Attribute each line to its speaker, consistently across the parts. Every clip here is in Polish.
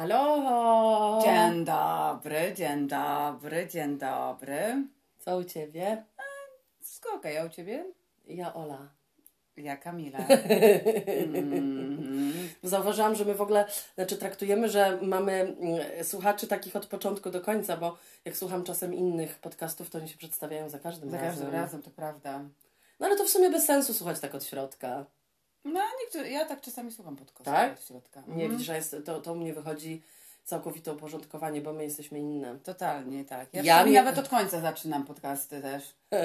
Speaker 1: Halo!
Speaker 2: Dzień dobry, dzień dobry, dzień dobry.
Speaker 1: Co u ciebie?
Speaker 2: Wszystko okej, a u ciebie?
Speaker 1: Ja Ola.
Speaker 2: Ja Kamila.
Speaker 1: Zauważyłam, że my w ogóle, znaczy traktujemy, że mamy mm, słuchaczy takich od początku do końca, bo jak słucham czasem innych podcastów, to oni się przedstawiają za każdym
Speaker 2: Za
Speaker 1: razem.
Speaker 2: każdym razem, to prawda.
Speaker 1: No ale to w sumie bez sensu słuchać tak od środka.
Speaker 2: No, niektórzy, ja tak czasami słucham podcastu
Speaker 1: Tak?
Speaker 2: od środka.
Speaker 1: Nie,
Speaker 2: Mhm.
Speaker 1: widzisz, jest, to, to u mnie wychodzi całkowite uporządkowanie, bo my jesteśmy inne.
Speaker 2: Totalnie, tak. Ja,
Speaker 1: Ja nie-
Speaker 2: nawet od końca zaczynam podcasty też.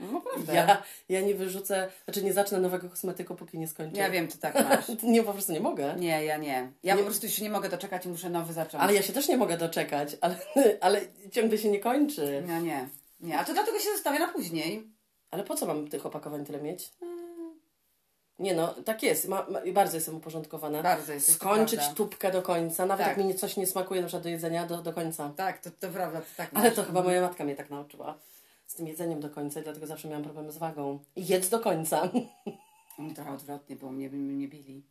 Speaker 2: No prawda.
Speaker 1: Ja, ja nie wyrzucę, znaczy nie zacznę nowego kosmetyku, póki nie skończę.
Speaker 2: Ja wiem, ty tak masz.
Speaker 1: Nie, po prostu nie mogę.
Speaker 2: Nie, ja nie. Ja
Speaker 1: Nie.
Speaker 2: po prostu się nie mogę doczekać i muszę nowy zacząć.
Speaker 1: Ale ja się też nie mogę doczekać, ale, ale ciągle się nie kończy.
Speaker 2: No nie. Nie, a to dlatego się zostawia na później.
Speaker 1: Ale po co mam tych opakowań tyle mieć? Nie no, tak jest. Ma, ma, bardzo jestem uporządkowana.
Speaker 2: Bardzo jest.
Speaker 1: Skończyć tubkę do końca, nawet
Speaker 2: Tak.
Speaker 1: jak mi coś nie smakuje na przykład do jedzenia, do, do końca.
Speaker 2: Tak, to, to prawda, to tak
Speaker 1: Ale
Speaker 2: masz.
Speaker 1: to chyba moja matka mnie tak nauczyła. Z tym jedzeniem do końca i dlatego zawsze miałam problemy z wagą. Jedz do końca.
Speaker 2: No, Trochę odwrotnie, bo mnie by mnie bili.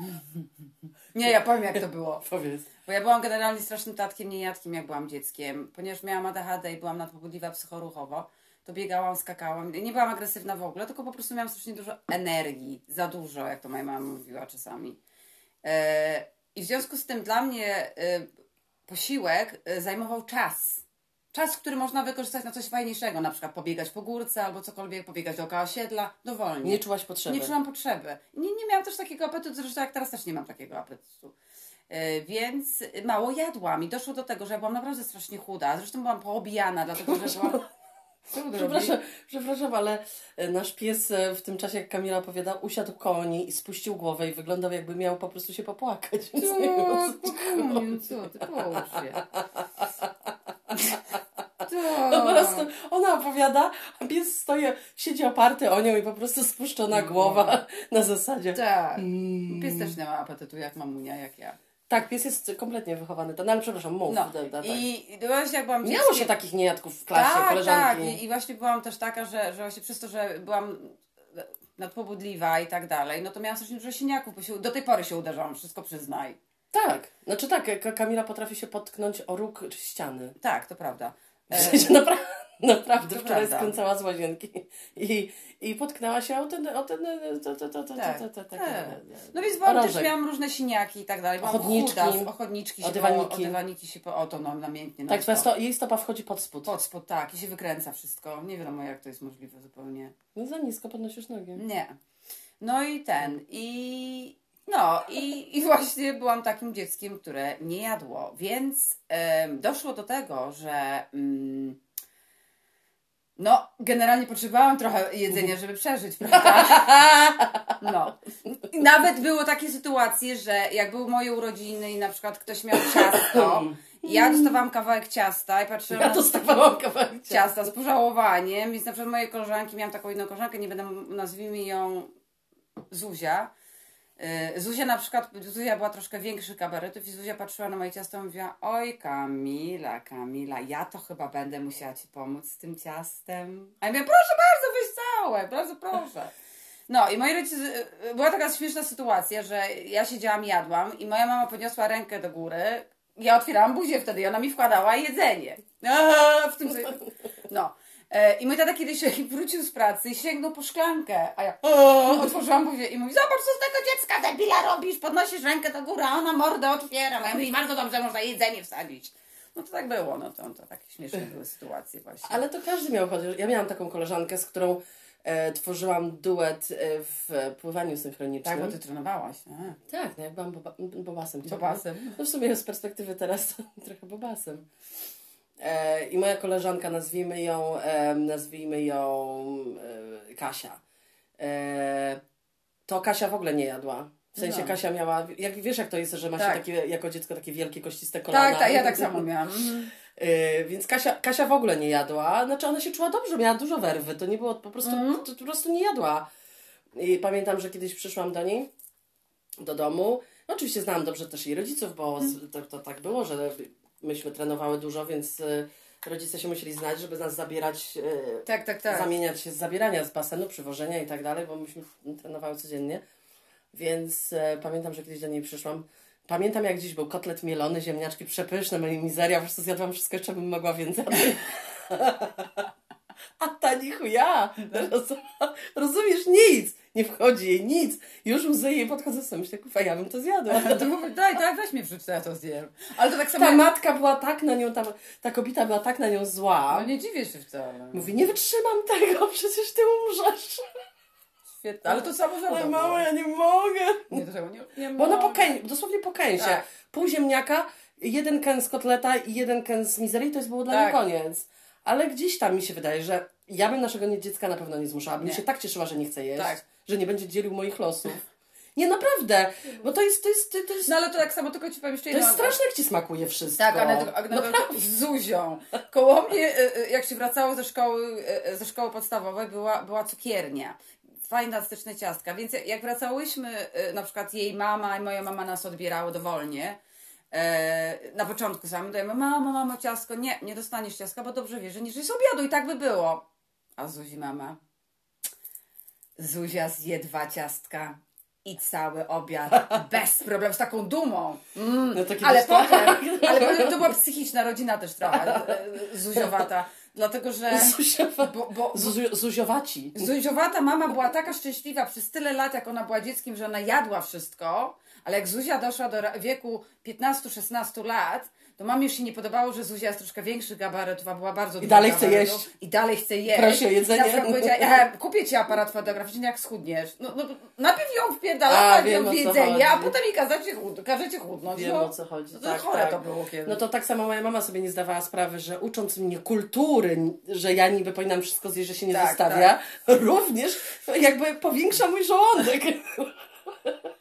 Speaker 2: Nie, ja powiem jak to było.
Speaker 1: Powiedz.
Speaker 2: Bo ja byłam generalnie strasznym tatkiem, niejadkiem jak byłam dzieckiem. Ponieważ miałam ADHD i byłam nadpobudliwa psychoruchowo, to biegałam, skakałam. Nie byłam agresywna w ogóle, tylko po prostu miałam strasznie dużo energii. Za dużo, jak to moja mama mówiła czasami. E, I w związku z tym dla mnie e, posiłek e, zajmował czas. Czas, który można wykorzystać na coś fajniejszego, na przykład pobiegać po górce albo cokolwiek, pobiegać dookoła osiedla, dowolnie.
Speaker 1: Nie czułaś potrzeby.
Speaker 2: Nie czułam potrzeby. Nie, nie miałam też takiego apetytu, zresztą jak teraz też nie mam takiego apetytu. Więc mało jadłam i doszło do tego, że ja byłam naprawdę strasznie chuda. Zresztą byłam poobijana, dlatego że byłam... Co
Speaker 1: Przepraszam,
Speaker 2: robi?
Speaker 1: przepraszam, ale e, nasz pies e, w tym czasie, jak Kamila opowiada, usiadł koło niej i spuścił głowę i wyglądał jakby miał po prostu się popłakać. Więc nie wiem, co ci
Speaker 2: Co, co ty, połóż się.
Speaker 1: No po
Speaker 2: To.
Speaker 1: prostu ona opowiada, a pies stoi, siedzi oparty o nią i po prostu spuszczona głowa na zasadzie.
Speaker 2: Tak.
Speaker 1: Mm.
Speaker 2: Pies też nie ma apetytu jak mamunia, jak ja.
Speaker 1: Tak, pies jest kompletnie wychowany. To, no ale przepraszam, mów.
Speaker 2: No.
Speaker 1: Da, da, tak.
Speaker 2: I właśnie jak byłam
Speaker 1: Miało
Speaker 2: dzieckiem-
Speaker 1: się takich niejadków w klasie,
Speaker 2: tak,
Speaker 1: koleżanki.
Speaker 2: Tak, I, i właśnie byłam też taka, że, że właśnie przez to, że byłam nadpobudliwa i tak dalej, no to miałam strasznie dużo siniaków, bo się, do tej pory się uderzałam, wszystko przyznaj.
Speaker 1: Tak, znaczy tak, Ka- Kamila potrafi się potknąć o róg czy ściany.
Speaker 2: Tak, to prawda.
Speaker 1: W
Speaker 2: E,
Speaker 1: sensie napra- naprawdę
Speaker 2: To
Speaker 1: wczoraj
Speaker 2: prawda.
Speaker 1: skręcała z łazienki i, i potknęła się o ten, o ten, to, to, to, to,
Speaker 2: Tak,
Speaker 1: to, to, to,
Speaker 2: tak.
Speaker 1: takie-
Speaker 2: No więc byłam, też miałam różne siniaki i tak dalej. Byłam
Speaker 1: Ochotniczki.
Speaker 2: chuda, ochotniczki się
Speaker 1: dywaniki.
Speaker 2: Po, o dywaniki się po, o to no, namiętnie.
Speaker 1: Tak,
Speaker 2: no,
Speaker 1: to sto, jej stopa wchodzi pod spód.
Speaker 2: Pod spód, tak, i się wykręca wszystko. Nie wiadomo jak to jest możliwe zupełnie.
Speaker 1: No za nisko podnosisz nogi.
Speaker 2: Nie. No i ten, i no, i, i właśnie byłam takim dzieckiem, które nie jadło, więc em, doszło do tego, że mm, no, generalnie potrzebowałam trochę jedzenia, żeby przeżyć, prawda? No. I nawet było takie sytuacje, że jak były moje urodziny i na przykład ktoś miał ciasto, i ja dostawałam kawałek ciasta i patrzyłam
Speaker 1: Ja dostawałam kawałek ciasta.
Speaker 2: ciasta z pożałowaniem, więc na przykład moje koleżanki, miałam taką jedną koleżankę, nie będę, nazwijmy ją Zuzia. Yy, Zuzia na przykład, Zuzia była troszkę większy kabaretów i Zuzia patrzyła na moje ciasto i mówiła, oj Kamila, Kamila, ja to chyba będę musiała Ci pomóc z tym ciastem. A ja mówię, proszę bardzo, weź całe, bardzo proszę. No i moi rodzice, yy, była taka śmieszna sytuacja, że ja siedziałam i jadłam i moja mama podniosła rękę do góry, ja otwierałam buzię wtedy i ona mi wkładała jedzenie. Eee, w tym No. E, I mój tata kiedyś wrócił z pracy i sięgnął po szklankę, a ja otworzyłam buzię i mówi, zobacz co z tego dziecka debila robisz, podnosisz rękę do góry, a ona mordę otwiera. A ja mówię, bardzo dobrze, można jedzenie wsadzić. No to tak było, no to, to takie śmieszne były sytuacje właśnie.
Speaker 1: Ale to każdy miał ochotę. Ja miałam taką koleżankę, z którą e, tworzyłam duet e, w pływaniu synchronicznym.
Speaker 2: Tak, bo ty trenowałaś. A,
Speaker 1: Tak, no jak byłam boba, bobasem.
Speaker 2: Bobasem.
Speaker 1: No w sumie z perspektywy teraz trochę bobasem. E, I moja koleżanka, nazwijmy ją, e, nazwijmy ją e, Kasia. To Kasia w ogóle nie jadła. W sensie
Speaker 2: No.
Speaker 1: Kasia miała, jak wiesz jak to jest, że ma
Speaker 2: Tak.
Speaker 1: się takie, jako dziecko takie wielkie kościste kolana.
Speaker 2: tak, tak, ja tak samo miałam. Mhm.
Speaker 1: E, więc Kasia, Kasia w ogóle nie jadła. Znaczy ona się czuła dobrze, miała dużo werwy. To nie było po prostu,
Speaker 2: Mhm.
Speaker 1: to, to po prostu nie jadła. I pamiętam, że kiedyś przyszłam do niej, do domu. No, oczywiście znałam dobrze też jej rodziców, bo to, to tak było, że myśmy trenowały dużo, więc e, rodzice się musieli znać, żeby nas zabierać, e,
Speaker 2: Tak, tak, tak.
Speaker 1: zamieniać się z zabierania z basenu, przywożenia i tak dalej, bo myśmy trenowały codziennie. Więc e, pamiętam, że kiedyś do niej przyszłam Pamiętam jak dziś był kotlet mielony, ziemniaczki przepyszne, mizeria, po prostu zjadłam wszystko, jeszcze bym mogła więcej. A ta nichuja, Roz, rozumiesz, nic, nie wchodzi jej nic. Już łzy jej podchodzę sobie, myślę, kurwa, ja bym to zjadła.
Speaker 2: To mówię, daj, daj, weź mnie wrzuć, ja to zjem. Ale to tak samo...
Speaker 1: Ta
Speaker 2: jak-
Speaker 1: matka była tak na nią, ta, ta kobieta była tak na nią zła.
Speaker 2: No nie dziwię się wcale.
Speaker 1: Mówi, nie wytrzymam tego, przecież ty umrzesz.
Speaker 2: Świetnie. Ale to samo za
Speaker 1: Ale
Speaker 2: było.
Speaker 1: ja nie mogę.
Speaker 2: Nie, to nie, nie
Speaker 1: Bo ona po kęsie, dosłownie po kęsie.
Speaker 2: Tak.
Speaker 1: Pół ziemniaka, jeden kęs z kotleta i jeden kęs z mizerii, to jest było dla
Speaker 2: Tak.
Speaker 1: niej koniec. Ale gdzieś tam mi się wydaje, że ja bym naszego dziecka na pewno nie zmuszała. Bym
Speaker 2: Nie.
Speaker 1: się tak cieszyła, że nie chce jeść,
Speaker 2: Tak.
Speaker 1: że nie będzie dzielił moich losów. Nie, naprawdę, bo to jest, to jest, to jest,
Speaker 2: No ale to tak samo, tylko ci powiem jeszcze
Speaker 1: to jest straszne, jak ci smakuje wszystko.
Speaker 2: Tak, Anet, Anet, z Zuzią. Koło mnie, e, e, jak się wracało ze szkoły, e, ze szkoły podstawowej, była, była cukiernia. Fantastyczne ciastka. Więc jak wracałyśmy, na przykład jej mama i moja mama nas odbierały dowolnie. E, na początku samym dajemy, mamo, mamo, ciastko. Nie, nie dostaniesz ciastka, bo dobrze wiesz, że nie jest obiadu i tak by było. A Zuzi mama, Zuzia zje dwa ciastka i cały obiad bez problemu, z taką dumą. Mm.
Speaker 1: No
Speaker 2: Ale
Speaker 1: tak.
Speaker 2: potem, ale to była psychiczna rodzina też trochę, e, zuziowata. Dlatego, że...
Speaker 1: Zuziowa-
Speaker 2: Bo, bo,
Speaker 1: Zuzi- Zuziowaci.
Speaker 2: Zuziowata mama była taka szczęśliwa przez tyle lat, jak ona była dzieckiem, że ona jadła wszystko, ale jak Zuzia doszła do wieku 15-16 lat, to mamie już się nie podobało, że Zuzia jest troszkę większych gabaretów, a była bardzo duża
Speaker 1: dalej chce jeść.
Speaker 2: I dalej chce jeść.
Speaker 1: Prosi o jedzenie.
Speaker 2: I powiedziała, ja kupię Ci aparat fotograficzny, jak schudniesz. No, no, najpierw ją wpierdala,
Speaker 1: A,
Speaker 2: tak
Speaker 1: wiem,
Speaker 2: ją
Speaker 1: o
Speaker 2: w
Speaker 1: co
Speaker 2: jedzenie, a potem jej kazacie chud, każecie chudnąć.
Speaker 1: Wiem
Speaker 2: no.
Speaker 1: o co chodzi.
Speaker 2: No to
Speaker 1: tak,
Speaker 2: chore
Speaker 1: tak.
Speaker 2: to było kiedyś.
Speaker 1: No to tak samo moja mama sobie nie zdawała sprawy, że ucząc mnie kultury, że ja niby powinnam wszystko zjeść, że się nie
Speaker 2: Tak,
Speaker 1: zostawia, również jakby powiększa mój żołądek.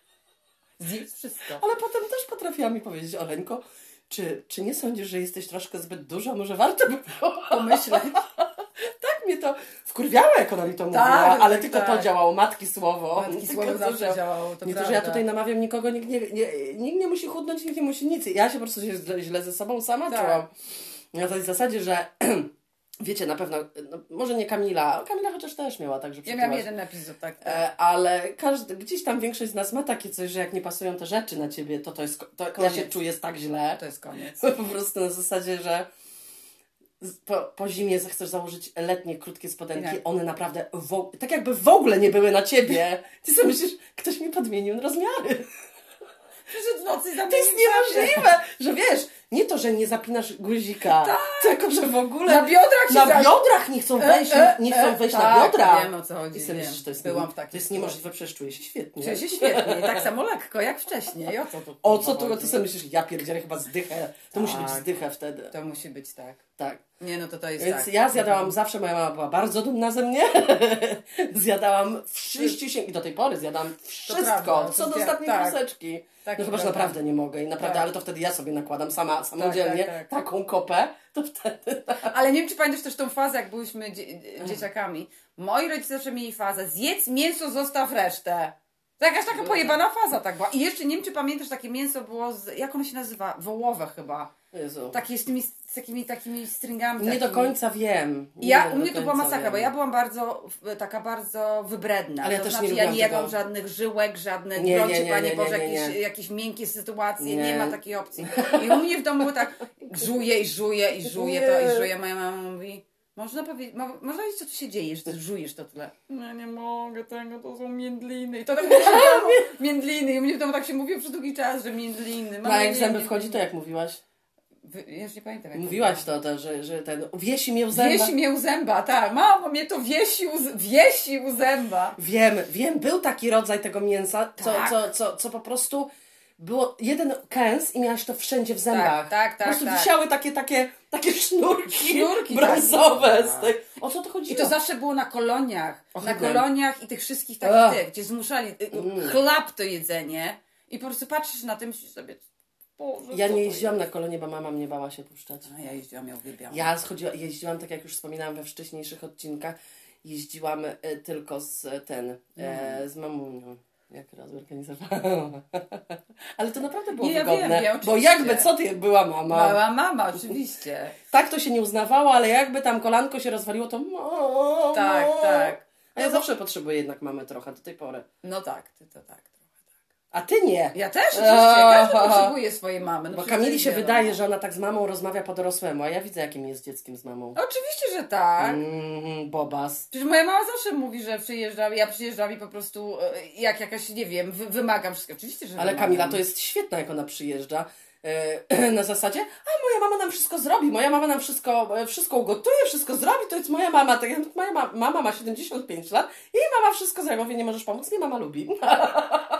Speaker 2: Zjedz wszystko.
Speaker 1: Ale potem też potrafiła mi powiedzieć, Oleńko, czy, czy nie sądzisz, że jesteś troszkę zbyt duża? Może warto by było
Speaker 2: Pomyśleć.
Speaker 1: tak mnie to wkurwiało, jak ona mi to mówiła,
Speaker 2: Tak,
Speaker 1: ale
Speaker 2: tak,
Speaker 1: tylko
Speaker 2: tak.
Speaker 1: to działało, matki słowo.
Speaker 2: Matki
Speaker 1: Tylko
Speaker 2: słowo
Speaker 1: to
Speaker 2: zawsze
Speaker 1: działa-
Speaker 2: działało, to
Speaker 1: nie to, że
Speaker 2: prawda.
Speaker 1: ja tutaj namawiam nikogo, nikt nie, nie, nikt nie musi chudnąć, nikt nie musi nic. Ja się po prostu się źle, źle ze sobą sama
Speaker 2: Tak.
Speaker 1: czułam. Na tej zasadzie, że wiecie, na pewno, no, może nie Kamila, Kamila chociaż też miała tak, że
Speaker 2: Ja miałam jeden epizod, tak. tak.
Speaker 1: E, ale każdy, gdzieś tam większość z nas ma takie coś, że jak nie pasują te rzeczy na ciebie, to to jest, to ja
Speaker 2: Koniec.
Speaker 1: się czuję tak źle.
Speaker 2: To jest koniec.
Speaker 1: Po prostu na zasadzie, że po, po zimie chcesz założyć letnie, krótkie spodenki,
Speaker 2: Tak.
Speaker 1: one naprawdę w, tak jakby w ogóle nie były na ciebie. Ty sobie myślisz, ktoś mi podmienił rozmiary.
Speaker 2: Przyszedł w nocy i
Speaker 1: To jest niemożliwe, że wiesz, nie to, że nie zapinasz guzika, tylko że w ogóle
Speaker 2: Tak. Na biodrach
Speaker 1: na
Speaker 2: za-
Speaker 1: biodrach nie chcą wejść,
Speaker 2: e,
Speaker 1: nie chcą
Speaker 2: e,
Speaker 1: wejść na
Speaker 2: tak,
Speaker 1: biodra.
Speaker 2: wiem, o co chodzi,
Speaker 1: I sobie myślisz, to jest,
Speaker 2: Byłam w takiej
Speaker 1: to jest niemożliwe, przecież czuję się świetnie.
Speaker 2: Czuję się świetnie, tak samo lekko jak wcześniej. O co tu?
Speaker 1: O co
Speaker 2: chodzi?
Speaker 1: ty sobie myślisz, ja pierdzielę chyba zdychę. To musi być
Speaker 2: Tak.
Speaker 1: zdychę wtedy.
Speaker 2: To musi być tak.
Speaker 1: Tak.
Speaker 2: Nie, no to to jest
Speaker 1: Więc
Speaker 2: tak.
Speaker 1: ja zjadałam zawsze, moja mama była bardzo dumna ze mnie. zjadałam wszyściu i do tej pory zjadam wszystko,
Speaker 2: prawda,
Speaker 1: co do
Speaker 2: to
Speaker 1: ostatniej
Speaker 2: tak.
Speaker 1: kreseczki.
Speaker 2: Tak,
Speaker 1: no
Speaker 2: to
Speaker 1: chyba, że
Speaker 2: prawda.
Speaker 1: naprawdę nie mogę i naprawdę,
Speaker 2: Tak.
Speaker 1: ale to wtedy ja sobie nakładam sama, samodzielnie
Speaker 2: tak, tak.
Speaker 1: taką kopę, to wtedy
Speaker 2: Ale nie wiem, czy pamiętasz też tą fazę, jak byliśmy dzie- dzieciakami. Moi rodzice zawsze mieli fazę, zjedz mięso, zostaw resztę. To jakaś taka pojebana faza tak była. I jeszcze nie wiem, czy pamiętasz, takie mięso było z, jak ono się nazywa? Wołowe chyba.
Speaker 1: Jezu.
Speaker 2: Takie z tymi, z takimi, takimi stringami.
Speaker 1: Nie do
Speaker 2: takimi.
Speaker 1: końca wiem. Nie
Speaker 2: Ja,
Speaker 1: do
Speaker 2: u mnie to była masakra,
Speaker 1: wiem.
Speaker 2: bo ja byłam bardzo, taka bardzo wybredna.
Speaker 1: Ale ja
Speaker 2: to
Speaker 1: też
Speaker 2: znaczy,
Speaker 1: nie
Speaker 2: ja nie jadłam
Speaker 1: tego.
Speaker 2: żadnych żyłek, żadnych,
Speaker 1: Nie,
Speaker 2: broń
Speaker 1: nie, nie,
Speaker 2: Panie
Speaker 1: nie,
Speaker 2: Boże. Jakieś, jakieś miękkie sytuacje, nie. Ma takiej opcji. I u mnie w domu było tak, żuję i żuję i żuję to i żuję. Moja mama mówi, można powiedzieć, mo, można powiedzieć, co tu się dzieje, że ty żujesz to tyle. No nie mogę tego, to są międliny. I to tak domu, międliny. I mnie w domu tak się mówiło przez długi czas, że międliny.
Speaker 1: A jak zęby wchodzi, to jak mówiłaś?
Speaker 2: Wy- Ja już nie pamiętam. Jak
Speaker 1: Mówiłaś to, to że, że ten wiesi mnie u zęba.
Speaker 2: Wiesi mnie u zęba, tak. Mamo, mnie to wiesi u, z- wiesi u zęba.
Speaker 1: Wiem, wiem, był taki rodzaj tego mięsa, co,
Speaker 2: Tak.
Speaker 1: co, co, co po prostu było jeden kęs i miałaś to wszędzie w zębach.
Speaker 2: tak, tak,
Speaker 1: Po prostu
Speaker 2: tak.
Speaker 1: wisiały takie, takie, takie sznurki,
Speaker 2: Sznurki
Speaker 1: brązowe
Speaker 2: takie.
Speaker 1: z tej... O co to chodziło?
Speaker 2: I to zawsze było na koloniach. na
Speaker 1: Ohydne.
Speaker 2: koloniach i tych wszystkich takich tych, gdzie zmuszali y,
Speaker 1: Mm.
Speaker 2: chlap to jedzenie i po prostu patrzysz na tym i myślisz sobie, Boże,
Speaker 1: Ja nie jeździłam na kolonie, bo mama mnie bała się puszczać.
Speaker 2: No ja jeździłam, ja uwielbiałam.
Speaker 1: Ja schodziła, jeździłam, tak jak już wspominałam we wcześniejszych odcinkach, jeździłam e, tylko z ten,
Speaker 2: Mm.
Speaker 1: e, z mamunią. Jak raz organizowałam. Ale to naprawdę było
Speaker 2: Nie, ja
Speaker 1: wygodne.
Speaker 2: wiem,
Speaker 1: bo
Speaker 2: oczywiście.
Speaker 1: jakby co ty była mama.
Speaker 2: Mała mama, oczywiście.
Speaker 1: Tak to się nie uznawało, ale jakby tam kolanko się rozwaliło, to mamo.
Speaker 2: Tak, tak.
Speaker 1: A ja zawsze potrzebuję jednak mamy trochę do tej pory.
Speaker 2: No tak, ty to tak.
Speaker 1: A ty nie.
Speaker 2: Ja też, oczywiście, każdy potrzebuje swojej mamy. No
Speaker 1: Bo Kamili się wydaje, że ona tak z mamą rozmawia po dorosłemu, a ja widzę, jakim jest dzieckiem z mamą.
Speaker 2: Oczywiście, że tak.
Speaker 1: Mm, Bobas.
Speaker 2: Przecież moja mama zawsze mówi, że przyjeżdżam, ja przyjeżdżam i po prostu e, jak jakaś, nie wiem, wy, wymagam wszystko. Oczywiście, że
Speaker 1: Ale
Speaker 2: wymagam.
Speaker 1: Kamila to jest świetna, jak ona przyjeżdża. E, Na zasadzie, a moja mama nam wszystko zrobi, moja mama nam wszystko, e, wszystko ugotuje, wszystko zrobi, to jest moja mama. Tak, moja ma, mama ma 75 lat i mama wszystko zrobi. Mówię, nie możesz pomóc? Nie, mama lubi.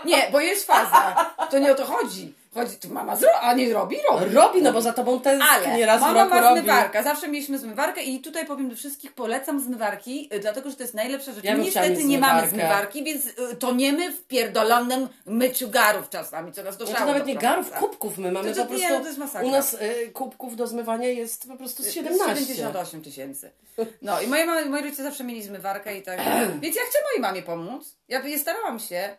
Speaker 2: Nie, bo jest faza. To nie o to chodzi. Chodzi, to mama a nie robi, robi.
Speaker 1: Robi, no bo za tobą ten
Speaker 2: Ale
Speaker 1: nie raz w
Speaker 2: mama
Speaker 1: roku
Speaker 2: ma zmywarkę. Zawsze mieliśmy zmywarkę i tutaj powiem do wszystkich, polecam zmywarki, y, dlatego, że to jest najlepsza rzecz.
Speaker 1: Ja
Speaker 2: Niestety nie mamy zmywarki, więc y, toniemy w pierdolonym myciu garów czasami, co nas do
Speaker 1: No
Speaker 2: szału
Speaker 1: to nawet nie garów, kubków my mamy
Speaker 2: To- to
Speaker 1: po
Speaker 2: nie,
Speaker 1: prostu.
Speaker 2: to jest masakra.
Speaker 1: u nas y, kubków do zmywania jest po prostu z 17.
Speaker 2: 78 tysięcy. No i moje, moi rodzice zawsze mieli zmywarkę i tak. Więc ja chcę mojej mamie pomóc. Ja starałam się.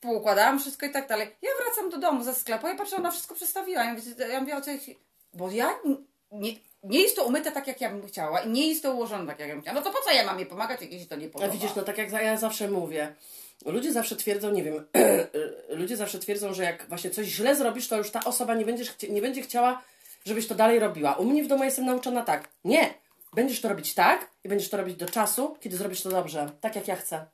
Speaker 2: Poukładałam wszystko i tak dalej. Ja wracam do domu ze sklepu, ja patrzę, ona wszystko przestawiła. Ja mówię, ja mówię o co Bo ja nie, nie jest to umyte tak, jak ja bym chciała i nie jest to ułożone tak, jak ja bym chciała. No to po co ja mam jej pomagać, jak jej się to nie
Speaker 1: A
Speaker 2: podoba?
Speaker 1: widzisz, no tak jak ja zawsze mówię, ludzie zawsze twierdzą, nie wiem, ludzie zawsze twierdzą, że jak właśnie coś źle zrobisz, to już ta osoba nie, będziesz nie będzie chciała, żebyś to dalej robiła. U mnie w domu jestem nauczona tak, nie, będziesz to robić tak i będziesz to robić do czasu, kiedy zrobisz to dobrze, tak jak ja chcę.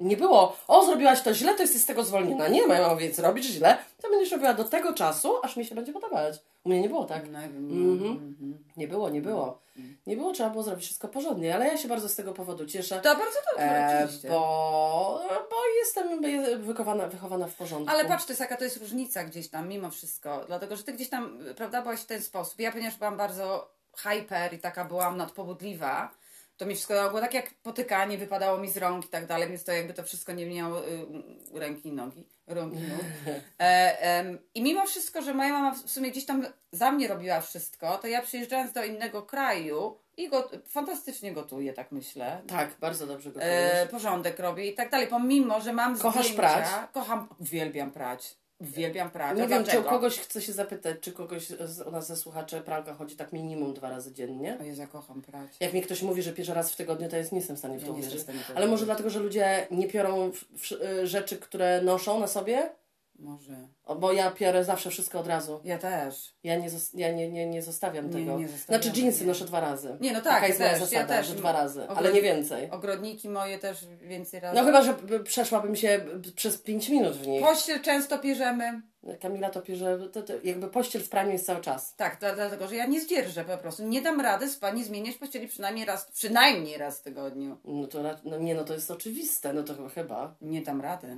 Speaker 1: Nie było, o zrobiłaś to źle, to jesteś z tego zwolniona. Nie, moja mama więc robisz źle, to będziesz robiła do tego czasu, aż mi się będzie podobać. U mnie nie było tak.
Speaker 2: No,
Speaker 1: Mhm. Nie było, nie było. Nie było, trzeba było zrobić wszystko porządnie, ale ja się bardzo z tego powodu cieszę.
Speaker 2: To bardzo dobrze,
Speaker 1: E,
Speaker 2: oczywiście.
Speaker 1: bo, bo jestem wychowana, wychowana w porządku.
Speaker 2: Ale patrz, to jest jaka to jest różnica gdzieś tam, mimo wszystko. Dlatego, że ty gdzieś tam, prawda, byłaś w ten sposób. Ja, ponieważ byłam bardzo hyper i taka byłam nadpobudliwa, to mi wszystko było tak jak potykanie, wypadało mi z rąk i tak dalej, więc to jakby to wszystko nie miało y, ręki i nogi. Rąk i nóg. E, em, I mimo wszystko, że moja mama w sumie gdzieś tam za mnie robiła wszystko, to ja przyjeżdżając do innego kraju i go, fantastycznie gotuję, tak myślę.
Speaker 1: Tak, bardzo dobrze go
Speaker 2: E, porządek robię i tak dalej, pomimo, że mam
Speaker 1: Kochasz
Speaker 2: zdjęcia.
Speaker 1: prać?
Speaker 2: Kocham, uwielbiam prać. Uwielbiam prać.
Speaker 1: Nie wiem, czy u
Speaker 2: dlaczego?
Speaker 1: kogoś chcę się zapytać, czy kogoś z, u nas ze słuchaczy pralka chodzi tak minimum dwa razy dziennie?
Speaker 2: O Jezu, ja kocham prać.
Speaker 1: Jak mi ktoś mówi, że pierze raz w tygodniu, to jest nie jestem w stanie w
Speaker 2: Ja
Speaker 1: to uwierzyć. Ale może dlatego, że ludzie nie piorą w, w, y, rzeczy, które noszą na sobie?
Speaker 2: Może.
Speaker 1: O, bo ja piorę zawsze wszystko od razu.
Speaker 2: Ja też.
Speaker 1: Ja nie, ja nie, nie, nie zostawiam tego.
Speaker 2: nie zostawiamy,
Speaker 1: znaczy jeansy
Speaker 2: nie.
Speaker 1: noszę dwa razy.
Speaker 2: Nie, no tak,
Speaker 1: Taka
Speaker 2: ja
Speaker 1: jest moja
Speaker 2: też, ja
Speaker 1: zasada,
Speaker 2: też.
Speaker 1: że dwa razy, ale nie więcej.
Speaker 2: Ogrodniki moje też więcej razy.
Speaker 1: No chyba, że przeszłabym się przez 5 minut w nich.
Speaker 2: Pościel często pierzemy.
Speaker 1: Kamila to pierze, to, to jakby pościel w praniu jest cały czas.
Speaker 2: Tak, dla- dlatego, że ja nie zdzierżę po prostu. Nie dam rady spać, nie zmieniać pościeli przynajmniej raz, przynajmniej raz w tygodniu.
Speaker 1: No to no nie, no to jest oczywiste, no to ch- chyba.
Speaker 2: Nie dam rady.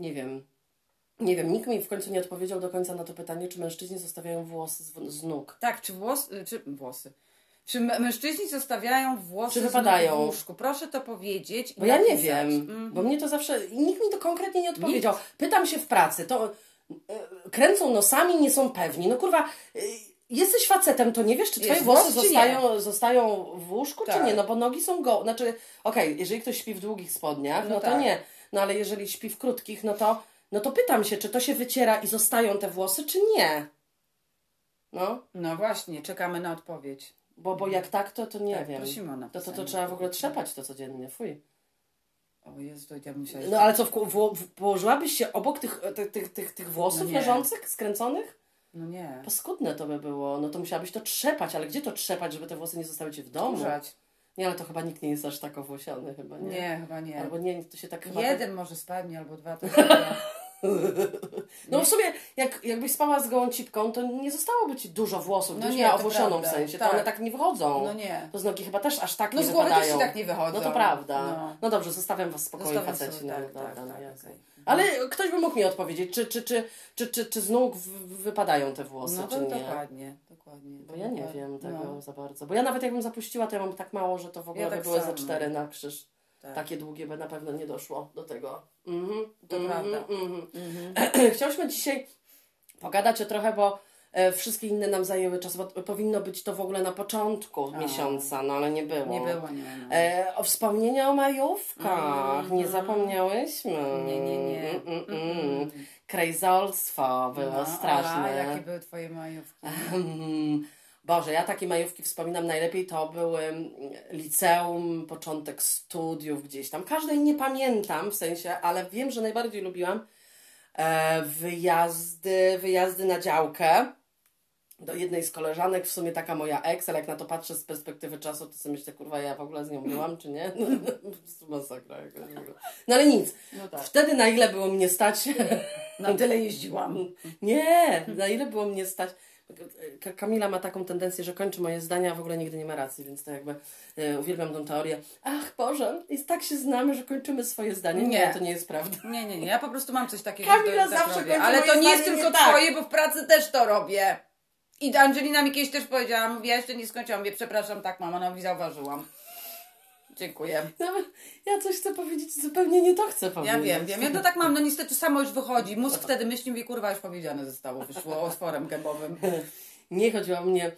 Speaker 1: Nie wiem. Nie wiem, nikt mi w końcu nie odpowiedział do końca na to pytanie, czy mężczyźni zostawiają włosy z, z nóg.
Speaker 2: Tak, czy włos, czy włosy? Czy mężczyźni zostawiają włosy
Speaker 1: Czy wypadają?
Speaker 2: w łóżku? Proszę to powiedzieć.
Speaker 1: Bo ja nie wiem,
Speaker 2: Mhm.
Speaker 1: bo mnie to zawsze, nikt mi to konkretnie nie odpowiedział. Pytam się w pracy, to e, kręcą nosami, nie są pewni. No kurwa, jesteś facetem, to nie wiesz, czy twoje
Speaker 2: Jest
Speaker 1: włosy
Speaker 2: włos, czy
Speaker 1: zostają, zostają w łóżku, czy
Speaker 2: Tak.
Speaker 1: nie? No bo nogi są go, znaczy, okej, jeżeli ktoś śpi w długich spodniach, no,
Speaker 2: No
Speaker 1: to
Speaker 2: tak.
Speaker 1: nie. No ale jeżeli śpi w krótkich, no to, no to pytam się, czy to się wyciera i zostają te włosy, czy nie? No,
Speaker 2: No właśnie, czekamy na odpowiedź.
Speaker 1: bo, bo jak tak, to, to nie
Speaker 2: Tak,
Speaker 1: wiem.
Speaker 2: prosimy o
Speaker 1: To, to, to trzeba w ogóle trzepać to codziennie, fuj.
Speaker 2: O Jezu, to ja musiałam...
Speaker 1: No ale co, w, w, w, położyłabyś się obok tych, tych, tych, tych, tych włosów
Speaker 2: No
Speaker 1: leżących, skręconych?
Speaker 2: No nie.
Speaker 1: Paskudne to by było. No to musiałabyś to trzepać, ale gdzie to trzepać, żeby te włosy nie zostały ci w domu? Nie, ale to chyba nikt nie jest aż tak owłosiony chyba, nie?
Speaker 2: Nie, chyba nie.
Speaker 1: Albo nie, to się tak chyba...
Speaker 2: Jeden może spadnie, albo dwa. To chyba-
Speaker 1: No w sumie, jak, jakbyś spała z gołą cipką, to nie zostałoby ci dużo włosów,
Speaker 2: No nie,
Speaker 1: miała owłosioną w sensie,
Speaker 2: Tak.
Speaker 1: to one tak nie wychodzą.
Speaker 2: No nie.
Speaker 1: To z nogi chyba też aż tak
Speaker 2: No
Speaker 1: nie
Speaker 2: z głowy też
Speaker 1: wypadają.
Speaker 2: tak nie wychodzą.
Speaker 1: No to prawda.
Speaker 2: No.
Speaker 1: No, dobrze, zostawiam was
Speaker 2: Zostawiam
Speaker 1: faceci.
Speaker 2: sobie,
Speaker 1: no,
Speaker 2: tak, tak,
Speaker 1: no
Speaker 2: tak, okej.
Speaker 1: Ale ktoś by mógł mi odpowiedzieć, czy, czy, czy, czy, czy, czy z nóg wypadają te włosy,
Speaker 2: No
Speaker 1: czy nie.
Speaker 2: dokładnie, dokładnie.
Speaker 1: Bo ja nie wiem tego
Speaker 2: No,
Speaker 1: za bardzo. Bo ja nawet jakbym zapuściła, to ja mam tak mało, że to w ogóle
Speaker 2: Ja
Speaker 1: by
Speaker 2: tak
Speaker 1: były ze cztery na krzyż.
Speaker 2: Tak.
Speaker 1: Takie długie by na pewno nie doszło do tego. Mhm,
Speaker 2: To
Speaker 1: mhm,
Speaker 2: prawda.
Speaker 1: mhm.
Speaker 2: Mhm.
Speaker 1: Chciałyśmy dzisiaj pogadać o trochę, bo e, wszystkie inne nam zajęły czas, powinno być to w ogóle na początku
Speaker 2: A.
Speaker 1: miesiąca, no ale nie było.
Speaker 2: Nie było, nie. No.
Speaker 1: E, o wspomnienia o majówkach.
Speaker 2: Mhm.
Speaker 1: Nie zapomniałyśmy.
Speaker 2: Nie, nie, nie.
Speaker 1: Mm, mm, mm.
Speaker 2: Mm.
Speaker 1: Krejzolstwo było
Speaker 2: No,
Speaker 1: straszne.
Speaker 2: A jakie były twoje majówki?
Speaker 1: Boże, ja takie majówki wspominam najlepiej, to były liceum, początek studiów gdzieś tam. Każdej nie pamiętam w sensie, ale wiem, że najbardziej lubiłam e, wyjazdy, wyjazdy na działkę do jednej z koleżanek, w sumie taka moja ex, ale jak na to patrzę z perspektywy czasu, to sobie myślę, kurwa, ja w ogóle z nią byłam, czy nie? No, masakra jakaś. No ale nic.
Speaker 2: No tak.
Speaker 1: Wtedy na ile było mnie stać?
Speaker 2: Na tyle jeździłam.
Speaker 1: Nie, na ile było mnie stać? Ka- Kamila ma taką tendencję, że kończy moje zdania, a w ogóle nigdy nie ma racji, więc to jakby e, uwielbiam tą teorię. Ach Boże, jest tak się znamy, że kończymy swoje zdanie. Nie,
Speaker 2: Nie.
Speaker 1: to nie jest prawda.
Speaker 2: Nie, nie, nie. Ja po prostu mam coś takiego.
Speaker 1: Kamila
Speaker 2: tak
Speaker 1: zawsze
Speaker 2: robię.
Speaker 1: kończy
Speaker 2: Ale to nie jest tylko
Speaker 1: nie tak.
Speaker 2: twoje, bo w pracy też to robię. I Angelina mi kiedyś też powiedziała, mówi, ja jeszcze nie skończyłam, mówię, przepraszam, tak mama, no i zauważyłam. Dziękuję.
Speaker 1: No, ja coś chcę powiedzieć, zupełnie nie to chcę powiedzieć.
Speaker 2: Ja wiem, wiem. Ja to tak mam, no niestety samo już wychodzi. Mózg wtedy myśli, mówi, kurwa, już powiedziane zostało, wyszło otworem gębowym.
Speaker 1: Nie chodziło o mnie.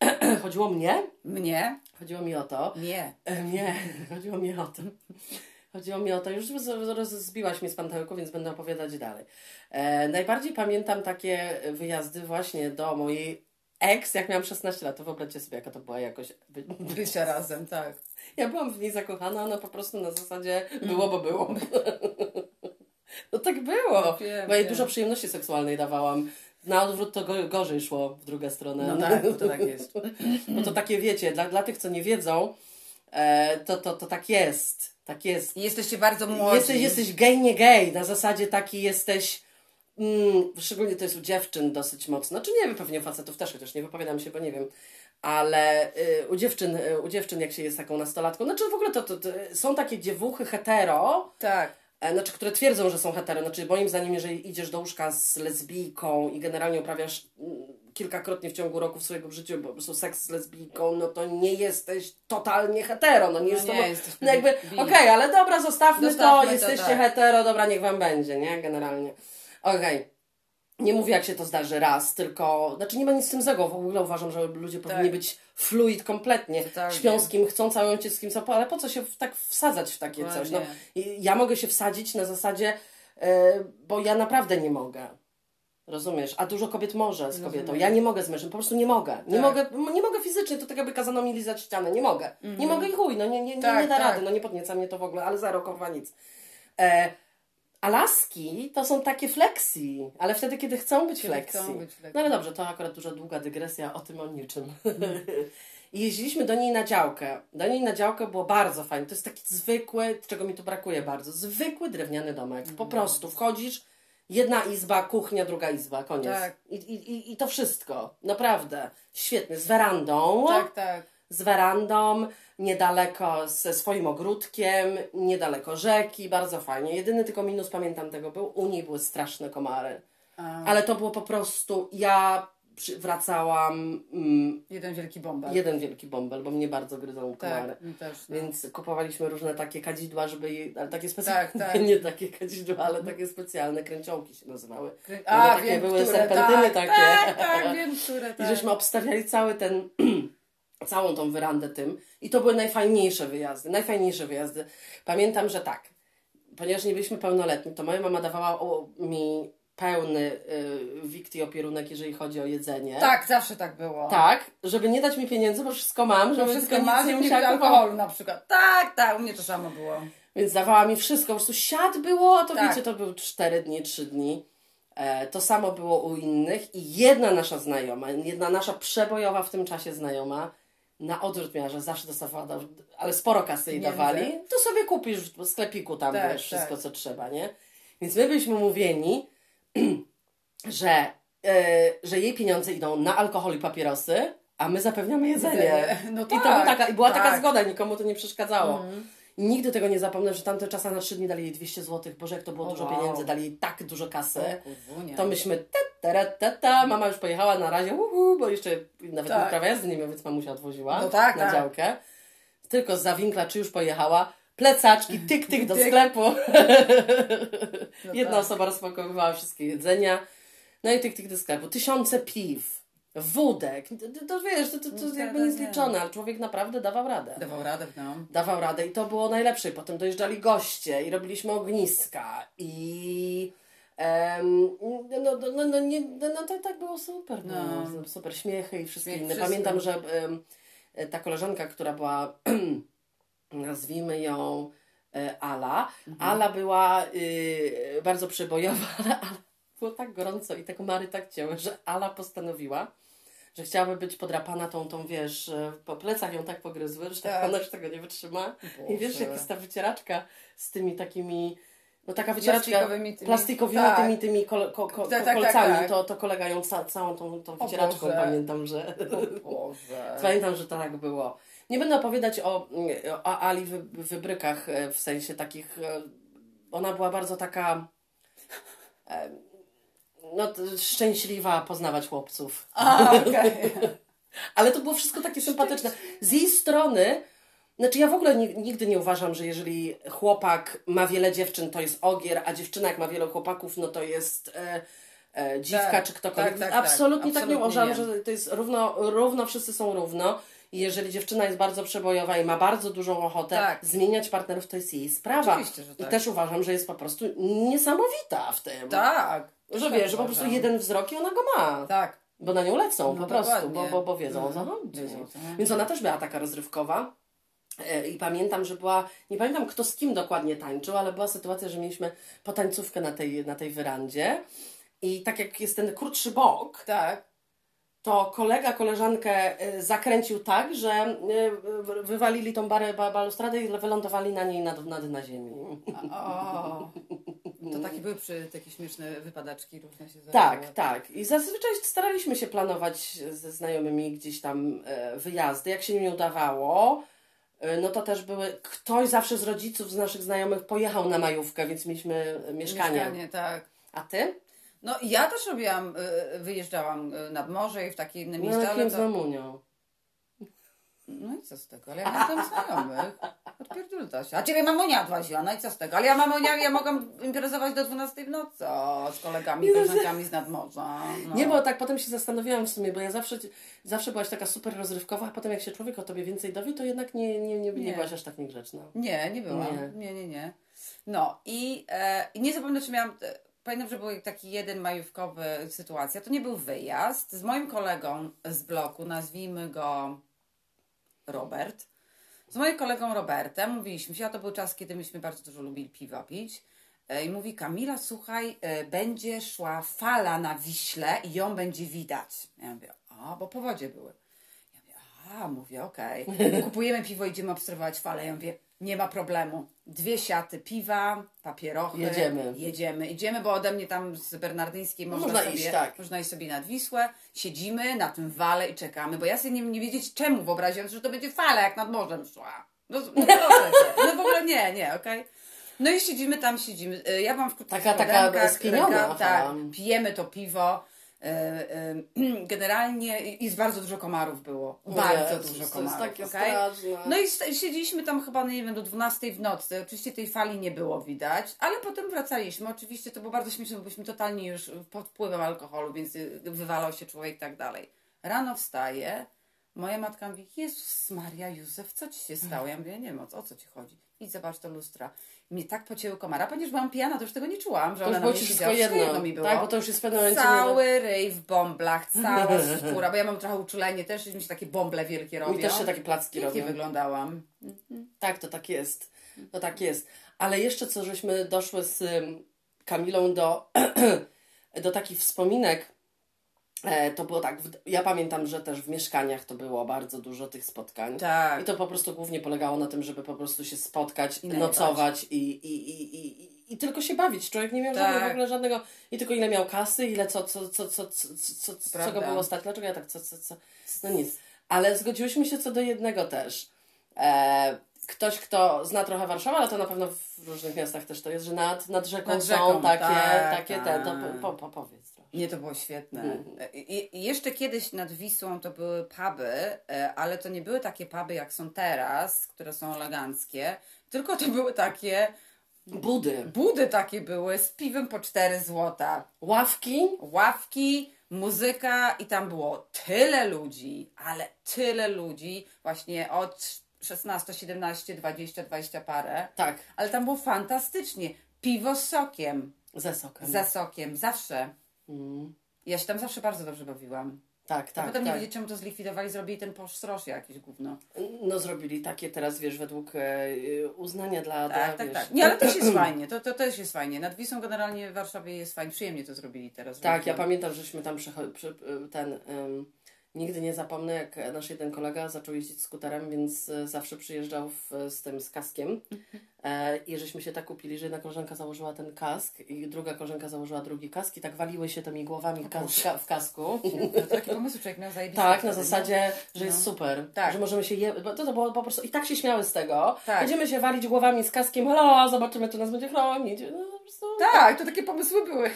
Speaker 1: chodziło mnie?
Speaker 2: Mnie?
Speaker 1: Chodziło mi o to.
Speaker 2: Nie.
Speaker 1: E, Nie, chodziło mi o to. Chodziło mi o to, już z- roz- zbiłaś mnie z pantełku, więc będę opowiadać dalej. E, najbardziej pamiętam takie wyjazdy właśnie do mojej ex, jak miałam 16 lat. To wyobraźcie sobie, jaka to była jakoś.
Speaker 2: Bycie razem, tak.
Speaker 1: Ja byłam w niej zakochana, ona po prostu na zasadzie było, bo było. No tak było.
Speaker 2: Wiem,
Speaker 1: Bo jej dużo przyjemności seksualnej dawałam. Na odwrót to go, gorzej szło w drugą stronę.
Speaker 2: No tak, to tak jest.
Speaker 1: Bo to takie wiecie, dla, dla tych, co nie wiedzą, e, to, to, to tak jest. Tak jest.
Speaker 2: I jesteście bardzo młodzi.
Speaker 1: Jesteś, jesteś gej, nie gej. Na zasadzie taki jesteś. Mm, szczególnie to jest u dziewczyn dosyć mocno. Czy nie wiem, pewnie u facetów też, chociaż nie wypowiadam się, bo nie wiem. Ale y, u, dziewczyn, y, u dziewczyn, jak się jest taką nastolatką, znaczy w ogóle to, to, to są takie dziewuchy hetero,
Speaker 2: Tak.
Speaker 1: e, znaczy, które twierdzą, że są hetero. Znaczy, moim zdaniem, jeżeli idziesz do łóżka z lesbijką i generalnie uprawiasz mm, kilkakrotnie w ciągu roku w swojego życia po prostu seks z lesbijką, no to nie jesteś totalnie hetero. No nie jest
Speaker 2: nie,
Speaker 1: to.
Speaker 2: jesteś
Speaker 1: No jakby, okej, ale dobra, zostawmy,
Speaker 2: Zostawmy
Speaker 1: to,
Speaker 2: to,
Speaker 1: jesteście
Speaker 2: tak.
Speaker 1: hetero, dobra, niech wam będzie, nie? Generalnie. Okej. Nie mówię, jak się to zdarzy raz, tylko. Znaczy, nie ma nic z tym złego. W ogóle uważam, że ludzie powinni być fluid kompletnie.
Speaker 2: Totalnie.
Speaker 1: Śpią z kim chcą, całują cię z kim chcą, ale po co się tak wsadzać w takie coś? No, ja mogę się wsadzić na zasadzie, e, bo ja naprawdę nie mogę. Rozumiesz? A dużo kobiet może z kobietą.
Speaker 2: Rozumiem.
Speaker 1: Ja nie mogę z mężem, po prostu nie mogę. Nie,
Speaker 2: Tak.
Speaker 1: mogę, nie mogę fizycznie, to tak jakby kazano mi lizać ścianę. Nie mogę. Nie mogę i chuj, no nie, nie, nie,
Speaker 2: Tak,
Speaker 1: nie da
Speaker 2: tak.
Speaker 1: rady, no nie podnieca mnie to w ogóle, ale zero, kurwa, nic. E, a laski to są takie flexi, ale wtedy, kiedy chcą być flexi. No ale dobrze, to akurat duża, długa dygresja o tym, o niczym. I jeździliśmy do niej na działkę. Do niej na działkę było bardzo fajnie. To jest taki zwykły, czego mi tu brakuje bardzo, zwykły drewniany domek.
Speaker 2: Mhm.
Speaker 1: Po prostu wchodzisz, jedna izba, kuchnia, druga izba, koniec.
Speaker 2: Tak.
Speaker 1: I, i, i, I to wszystko. Naprawdę. Świetnie. Z werandą.
Speaker 2: Tak, tak.
Speaker 1: Z werandą, niedaleko ze swoim ogródkiem, niedaleko rzeki, bardzo fajnie. Jedyny tylko minus, pamiętam tego, był, u niej były straszne komary.
Speaker 2: A,
Speaker 1: Ale to było po prostu, ja wracałam mm,
Speaker 2: jeden wielki bomber.
Speaker 1: jeden wielki bąbel, bo mnie bardzo gryzą komary.
Speaker 2: tak, też. No.
Speaker 1: Więc kupowaliśmy różne takie kadzidła, żeby jej, ale takie specjalne,
Speaker 2: Tak, tak.
Speaker 1: nie takie kadzidła, ale takie specjalne kręciołki się nazywały.
Speaker 2: Krę-
Speaker 1: One
Speaker 2: A,
Speaker 1: takie
Speaker 2: wiem,
Speaker 1: były
Speaker 2: które,
Speaker 1: serpentyny
Speaker 2: tak,
Speaker 1: takie.
Speaker 2: Tak, tak, wiem, które,
Speaker 1: I
Speaker 2: tak.
Speaker 1: żeśmy obstawiali cały ten, całą tą werandę tym. I to były najfajniejsze wyjazdy, najfajniejsze wyjazdy. Pamiętam, że tak, ponieważ nie byliśmy pełnoletni, to moja mama dawała mi pełny y, wikt i opierunek, jeżeli chodzi o jedzenie.
Speaker 2: Tak, zawsze tak było.
Speaker 1: Tak, żeby nie dać mi pieniędzy, bo wszystko mam, żeby
Speaker 2: wszystko
Speaker 1: tylko
Speaker 2: masz, nie
Speaker 1: musiała
Speaker 2: alkoholu na przykład. Tak, tak, u mnie to samo było.
Speaker 1: Więc dawała mi wszystko, po prostu siad było, a to
Speaker 2: Tak.
Speaker 1: wiecie, to były 4 dni, 3 dni. E, to samo było u innych i jedna nasza znajoma, jedna nasza przebojowa w tym czasie znajoma, na odwrót miała, że zawsze dostawała, do- ale sporo kasy jej
Speaker 2: Pieniędzy.
Speaker 1: dawali, to sobie kupisz w sklepiku tam,
Speaker 2: Tak,
Speaker 1: wiesz, wszystko
Speaker 2: tak.
Speaker 1: co trzeba, nie? Więc my byliśmy mówieni, że, e, że jej pieniądze idą na alkohol i papierosy, a my zapewniamy jedzenie.
Speaker 2: No
Speaker 1: I, to był
Speaker 2: tak,
Speaker 1: taka, I była taka
Speaker 2: tak.
Speaker 1: zgoda, nikomu to nie przeszkadzało.
Speaker 2: Mhm.
Speaker 1: I nigdy tego nie zapomnę, że tamte czasy na trzy dni dali jej 200 zł. Boże, jak to było
Speaker 2: O,
Speaker 1: dużo
Speaker 2: wow.
Speaker 1: pieniędzy, dali jej tak dużo kasy.
Speaker 2: Kurwunia.
Speaker 1: To myśmy te, te, te, te, mama już pojechała na razie, uhu, bo jeszcze nawet
Speaker 2: Tak.
Speaker 1: prawa jazdy nie miał, więc mamusia odwoziła
Speaker 2: No tak,
Speaker 1: na
Speaker 2: tak.
Speaker 1: działkę. Tylko z zawinkla, czy już pojechała, plecaczki, tyk, tyk do sklepu.
Speaker 2: No
Speaker 1: Jedna
Speaker 2: tak.
Speaker 1: osoba rozpakowywała wszystkie jedzenia. No i tyk, tyk do sklepu. Tysiące piw, wódek. To, to, wiesz, to, to, to
Speaker 2: No,
Speaker 1: jakby
Speaker 2: tak,
Speaker 1: niezliczone, ale człowiek naprawdę dawał radę
Speaker 2: Dawał radę, no.
Speaker 1: dawał radę i to było najlepsze. I potem dojeżdżali goście i robiliśmy ogniska i em, no, no, no, no, nie, no, no to tak było super. No.
Speaker 2: No.
Speaker 1: Super śmiechy i wszystkie inne. Pamiętam, że em, ta koleżanka, która była nazwijmy ją e, Ala. Ala była y, bardzo przebojowa, ale Ala, było tak gorąco i te komary tak cięły, że Ala postanowiła, że chciałaby być podrapana tą, tą wiesz, e, po plecach ją tak pogryzły, że
Speaker 2: Tak.
Speaker 1: ona już tego nie wytrzyma. I wiesz,
Speaker 2: Boże.
Speaker 1: jak jest ta wycieraczka z tymi takimi, no taka wycieraczka
Speaker 2: Plastikowymi tymi-
Speaker 1: plastikowymi
Speaker 2: tak.
Speaker 1: tymi, tymi kol, ko, ko,
Speaker 2: Tak, tak,
Speaker 1: kolcami,
Speaker 2: tak, tak.
Speaker 1: To, to kolega ją ca, całą tą, tą wycieraczką
Speaker 2: Boże.
Speaker 1: pamiętam, że...
Speaker 2: Boże.
Speaker 1: Pamiętam, że to tak było. Nie będę opowiadać o, o Ali wy, wybrykach e, w sensie takich. e, Ona była bardzo taka. No, szczęśliwa poznawać chłopców.
Speaker 2: A, okej.
Speaker 1: Ale to było wszystko takie sympatyczne. Z jej strony, znaczy ja w ogóle ni- nigdy nie uważam, że jeżeli chłopak ma wiele dziewczyn, to jest ogier, a dziewczyna jak ma wiele chłopaków, no to jest e, e, dziwka
Speaker 2: Tak,
Speaker 1: czy ktokolwiek.
Speaker 2: tak, tak, tak.
Speaker 1: Absolutnie tak, nie uważam,
Speaker 2: nie.
Speaker 1: że to jest równo, równo, wszyscy są równo. I jeżeli dziewczyna jest bardzo przebojowa i ma bardzo dużą ochotę
Speaker 2: Tak.
Speaker 1: zmieniać partnerów, to jest jej sprawa.
Speaker 2: Oczywiście, że
Speaker 1: I
Speaker 2: tak.
Speaker 1: też uważam, że jest po prostu niesamowita w tym.
Speaker 2: Tak.
Speaker 1: Że
Speaker 2: Tak
Speaker 1: wiesz, że po prostu
Speaker 2: uważam.
Speaker 1: jeden wzrok i ona go ma.
Speaker 2: Tak.
Speaker 1: Bo na nią lecą
Speaker 2: No
Speaker 1: po prostu, bo, bo, bo wiedzą o co
Speaker 2: Mhm.
Speaker 1: chodzi.
Speaker 2: Wiedzą o co chodzi.
Speaker 1: Więc ona też była taka rozrywkowa. E, I pamiętam, że była, nie pamiętam kto z kim dokładnie tańczył, ale była sytuacja, że mieliśmy potańcówkę na tej, na tej werandzie. I tak jak jest ten krótszy bok,
Speaker 2: Tak.
Speaker 1: to kolega koleżankę e, zakręcił tak, że e, wy- wywalili tą barę, ba- balustradę i wylądowali na niej nad, nad na ziemi.
Speaker 2: O, to takie były przy takie śmieszne wypadaczki różne się
Speaker 1: Tak,
Speaker 2: zdarzały.
Speaker 1: tak. I zazwyczaj staraliśmy się planować ze znajomymi gdzieś tam e, wyjazdy. Jak się nie udawało, e, no to też były. Ktoś zawsze z rodziców, z naszych znajomych pojechał na majówkę, więc mieliśmy e, mieszkanie.
Speaker 2: Mieszkanie, tak.
Speaker 1: A ty?
Speaker 2: No i ja też robiłam, wyjeżdżałam nad morze i w takie inne
Speaker 1: No,
Speaker 2: miejsca, ale
Speaker 1: jakim
Speaker 2: to...
Speaker 1: z mamunią.
Speaker 2: No i co z tego? Ale ja mam tam znajomych. Odpierdolta się. A ciebie mamunia odwoziła, no i co z tego? Ale ja mamunia, ja mogłam imprezować do 12 w nocy o, z kolegami, koleżankami z nadmorza. No.
Speaker 1: Nie, bo tak potem się zastanawiałam w sumie, bo ja zawsze, zawsze byłaś taka super rozrywkowa, a potem jak się człowiek o tobie więcej dowie, to jednak nie, nie, nie, nie
Speaker 2: Nie.
Speaker 1: byłaś aż tak niegrzeczna.
Speaker 2: Nie, nie byłam.
Speaker 1: Nie.
Speaker 2: Nie, nie, nie. No i, e, nie zapomnę, czy miałam. E, pamiętam, że był taki jeden majówkowy sytuacja. To nie był wyjazd. Z moim kolegą z bloku, nazwijmy go Robert. Z moim kolegą Robertem mówiliśmy się, a to był czas, kiedy myśmy bardzo dużo lubili piwa pić. E, I mówi Kamila, słuchaj, e, będzie szła fala na Wiśle i ją będzie widać. Ja mówię, a, bo powodzie były. Ja mówię, a, mówię, okej. Kupujemy piwo, idziemy obserwować falę. Ja mówię, nie ma problemu. Dwie siaty piwa, papierochy.
Speaker 1: Jedziemy.
Speaker 2: Jedziemy. Idziemy, bo ode mnie tam z Bernardyńskiej można,
Speaker 1: Można
Speaker 2: sobie,
Speaker 1: iść, tak.
Speaker 2: można iść sobie nad Wisłę. Siedzimy na tym wale i czekamy, bo ja sobie nie, nie wiedzieć czemu wyobraziłam, że to będzie fala, jak nad morzem szła. No, no, proszę cię. no w ogóle nie, nie, okej. No i siedzimy tam, siedzimy. Y, Ja mam w krótkich
Speaker 1: Taka- taka
Speaker 2: rękaw- Tak, pijemy to piwo. Y, y, Generalnie i i bardzo dużo komarów było. Bardzo
Speaker 1: Jezus,
Speaker 2: dużo
Speaker 1: to jest
Speaker 2: komarów.
Speaker 1: takie straszne.
Speaker 2: No i siedzieliśmy tam chyba, nie wiem, do 12 w nocy. Oczywiście tej fali nie było widać, ale potem wracaliśmy. Oczywiście to było bardzo śmieszne, bo byliśmy totalnie już pod wpływem alkoholu, więc y, wywalał się człowiek i tak dalej. Rano wstaje, moja matka mówi, Jezus Maria, Józef, co ci się stało? Ja mówię, nie wiem, o co, o co ci chodzi? Idź zobacz do lustra. Mnie tak pocięły komara, ponieważ byłam pijana, to już tego nie czułam, że
Speaker 1: To
Speaker 2: ona na mnie siedziała.
Speaker 1: wszystko jedno.
Speaker 2: mi było.
Speaker 1: Tak, bo to już jest w pewnym momencie... nie-
Speaker 2: Cały ryj w bąblach, cała skóra, bo ja mam trochę uczulenie też, mi się takie bąble wielkie robią.
Speaker 1: Mi też się takie placki
Speaker 2: Pięknie
Speaker 1: robią.
Speaker 2: wyglądałam.
Speaker 1: Tak, to tak jest. To tak jest. Ale jeszcze co, żeśmy doszły z Kamilą do, do takich wspominek. E, to było tak, ja pamiętam, że też w mieszkaniach to było bardzo dużo tych spotkań.
Speaker 2: Tak.
Speaker 1: I to po prostu głównie polegało na tym, żeby po prostu się spotkać,
Speaker 2: I
Speaker 1: nocować i, i, i, i, i, tylko się bawić. Człowiek nie miał
Speaker 2: Tak.
Speaker 1: żadnego, w ogóle żadnego, i tylko ile miał kasy, ile co, co, co, co, co, co, co, co go było stać. Dlaczego ja tak, co, co, co, no nic. Ale zgodziłyśmy się co do jednego też. E, ktoś, kto zna trochę Warszawę, ale to na pewno w różnych miastach też to jest, że nad, nad rzeką
Speaker 2: Nad
Speaker 1: są
Speaker 2: rzeką,
Speaker 1: takie,
Speaker 2: tak,
Speaker 1: takie
Speaker 2: tak.
Speaker 1: te, to po, po, powiedz.
Speaker 2: Nie, to było świetne.
Speaker 1: Mhm.
Speaker 2: I jeszcze kiedyś nad Wisłą to były puby, e, ale to nie były takie puby jak są teraz, które są eleganckie, tylko to były takie
Speaker 1: Budy,
Speaker 2: budy takie były z piwem po 4 złota.
Speaker 1: ławki,
Speaker 2: Ławki, muzyka i tam było tyle ludzi, ale tyle ludzi, właśnie od 16, 17, 20, 20 parę.
Speaker 1: tak,
Speaker 2: Ale tam było fantastycznie. Piwo z sokiem.
Speaker 1: ze sokiem.
Speaker 2: Za sokiem, zawsze.
Speaker 1: Mm.
Speaker 2: Ja się tam zawsze bardzo dobrze bawiłam.
Speaker 1: Tak,
Speaker 2: A
Speaker 1: tak,
Speaker 2: potem nie
Speaker 1: tak.
Speaker 2: wiedzieć, czemu to zlikwidowali, zrobili ten posztrosz jakieś gówno.
Speaker 1: No zrobili takie teraz, wiesz, według e, uznania dla... dla
Speaker 2: Tak, tak,
Speaker 1: wiesz,
Speaker 2: tak. Nie, ale też jest fajnie, to, to też jest fajnie. Nad Wisłą generalnie w Warszawie jest fajnie, przyjemnie to zrobili teraz.
Speaker 1: Tak, ja pamiętam, żeśmy tam przecho- przy, ten. Nigdy nie zapomnę, jak nasz jeden kolega zaczął jeździć skuterem, więc e, zawsze przyjeżdżał w, z tym z kaskiem. E, I żeśmy się tak kupili, że jedna koleżanka założyła ten kask i druga koleżanka założyła drugi kask i tak waliły się tymi głowami kas- ka- w kasku.
Speaker 2: No, to taki pomysł człowiek miał zajebisty.
Speaker 1: Tak, na
Speaker 2: wtedy,
Speaker 1: zasadzie, że
Speaker 2: No.
Speaker 1: jest super.
Speaker 2: Tak.
Speaker 1: Że możemy się je... To, to było po prostu... I tak się śmiały z tego.
Speaker 2: Tak.
Speaker 1: Będziemy się walić głowami z kaskiem. Halo, zobaczymy, czy nas będzie chronić. No, po prostu...
Speaker 2: No. Tak, to takie pomysły były.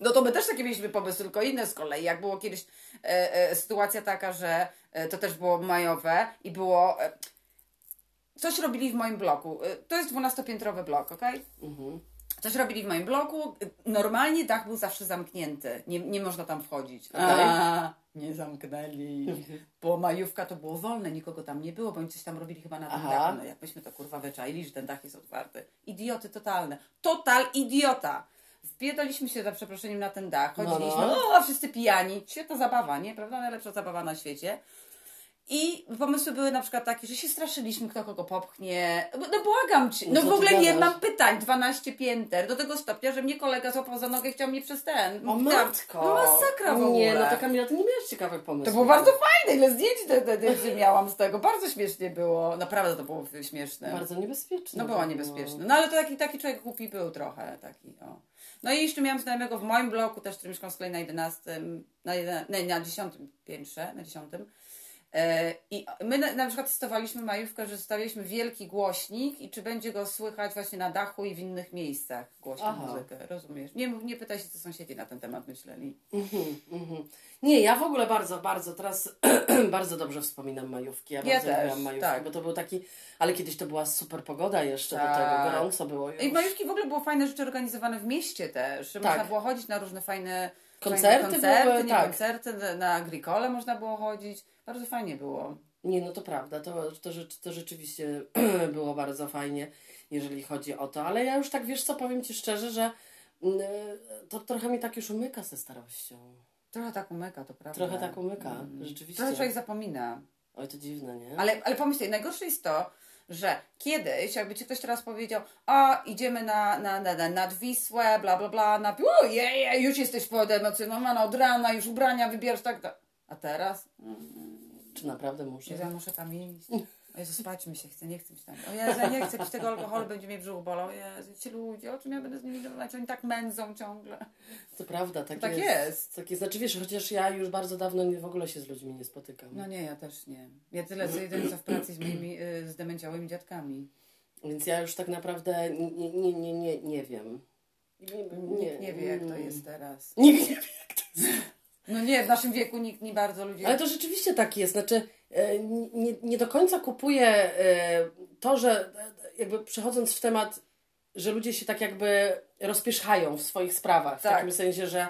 Speaker 2: No to my też takie mieliśmy pomysły, tylko inne z kolei. Jak było kiedyś e, e, sytuacja taka, że e, to też było majowe i było... E, coś robili w moim bloku. E, to jest 12-piętrowy blok, okej?
Speaker 1: Mhm.
Speaker 2: Coś robili w moim bloku. Normalnie dach był zawsze zamknięty. Nie, nie można tam wchodzić.
Speaker 1: Okej.
Speaker 2: A, nie zamknęli. Bo majówka to było wolne, nikogo tam nie było, bo oni coś tam robili chyba na tym
Speaker 1: Aha.
Speaker 2: dachu. No jak myśmy to kurwa wyczaili, że ten dach jest otwarty. Idioty totalne. Total idiota. Wpierdoliśmy się za przeproszeniem na ten dach.
Speaker 1: No,
Speaker 2: Chodziliśmy,
Speaker 1: no.
Speaker 2: o, wszyscy pijani. Świetna zabawa, nie? Prawda? Najlepsza zabawa na świecie. I pomysły były na przykład takie, że się straszyliśmy, kto kogo popchnie. No błagam cię. No
Speaker 1: Co
Speaker 2: w ogóle nie mam pytań. 12 pięter. Do tego stopnia, że mnie kolega złapał za nogę i chciał mnie przez ten.
Speaker 1: O matko!
Speaker 2: No masakra w ogóle.
Speaker 1: Nie, no to Kamila, ty nie miałaś ciekawych pomysłów.
Speaker 2: To było bardzo fajne. Ile zdjęć wtedy miałam z tego. Bardzo śmiesznie było. Naprawdę to było śmieszne.
Speaker 1: Bardzo niebezpieczne.
Speaker 2: No było niebezpieczne. No ale to taki, taki człowiek głupi był trochę. Taki, o. No i jeszcze miałam znajomego w moim bloku, też który mieszkał z kolei na 11, na, 11, nie, na 10 piętrze, na 10. E, I my na, na przykład testowaliśmy majówkę, że zostawiliśmy wielki głośnik i czy będzie go słychać właśnie na dachu i w innych miejscach głośną
Speaker 1: Aha.
Speaker 2: muzykę, rozumiesz? Nie, nie pytaj się, co sąsiedzi na ten temat myśleli.
Speaker 1: Mhm, mhm. Nie, ja w ogóle bardzo, bardzo teraz bardzo dobrze wspominam majówki. Ja,
Speaker 2: Ja
Speaker 1: bardzo
Speaker 2: też,
Speaker 1: lubiłam majówki,
Speaker 2: tak.
Speaker 1: bo to był taki, ale kiedyś to była super pogoda jeszcze do
Speaker 2: Tak.
Speaker 1: tego, gorąco było już.
Speaker 2: I majówki w ogóle było fajne rzeczy organizowane w mieście też, że
Speaker 1: Tak.
Speaker 2: można było chodzić na różne fajne
Speaker 1: Koncerty
Speaker 2: koncerty,
Speaker 1: były,
Speaker 2: nie
Speaker 1: tak.
Speaker 2: koncerty, na- agrikole można było chodzić. Bardzo fajnie było.
Speaker 1: Nie, no to prawda, to, to, to rzeczywiście było bardzo fajnie, jeżeli chodzi o to, ale ja już tak, wiesz co, powiem Ci szczerze, że mm, to trochę mi tak już umyka ze starością.
Speaker 2: Trochę tak umyka, to prawda.
Speaker 1: Trochę tak umyka, rzeczywiście.
Speaker 2: Trochę człowiek zapomina.
Speaker 1: Oj, to dziwne, nie?
Speaker 2: Ale, ale pomyślcie, najgorsze jest to, że kiedyś, jakby ci ktoś teraz powiedział, a idziemy na, na, na, na nad Wisłę, bla, bla, bla, na o, je, je, już jesteś poemocjonowana od rana, już ubrania wybierasz, tak, tak. A teraz?
Speaker 1: Czy naprawdę muszę?
Speaker 2: Ja muszę tam iść. Jezu, spać mi się chce, nie chcę mi się tam. O Jezu, ja nie chcę pić tego alkoholu, będzie mnie brzuch bolał. Jezu, ci ludzie, o czym ja będę z nimi rozmawiać? Oni tak mędzą ciągle.
Speaker 1: To prawda, tak,
Speaker 2: Tak
Speaker 1: jest.
Speaker 2: jest.
Speaker 1: Tak jest. Znaczy wiesz, chociaż ja już bardzo dawno nie, w ogóle się z ludźmi nie spotykam.
Speaker 2: No nie, ja też nie. Ja tyle co jedynie co w pracy z moimi y, zdemenciałymi dziadkami.
Speaker 1: Więc ja już tak naprawdę nie, nie, nie, nie, nie, wiem. Nie,
Speaker 2: Nikt nie wie, jak to
Speaker 1: mm.
Speaker 2: jest teraz.
Speaker 1: Nikt nie wie.
Speaker 2: No nie, w naszym wieku nikt nie bardzo ludzie.
Speaker 1: Ale to rzeczywiście tak jest. Znaczy, nie, nie do końca kupuję e, to, że e, jakby przechodząc w temat, że ludzie się tak jakby rozpierzchają w swoich sprawach. W
Speaker 2: Tak.
Speaker 1: takim sensie, że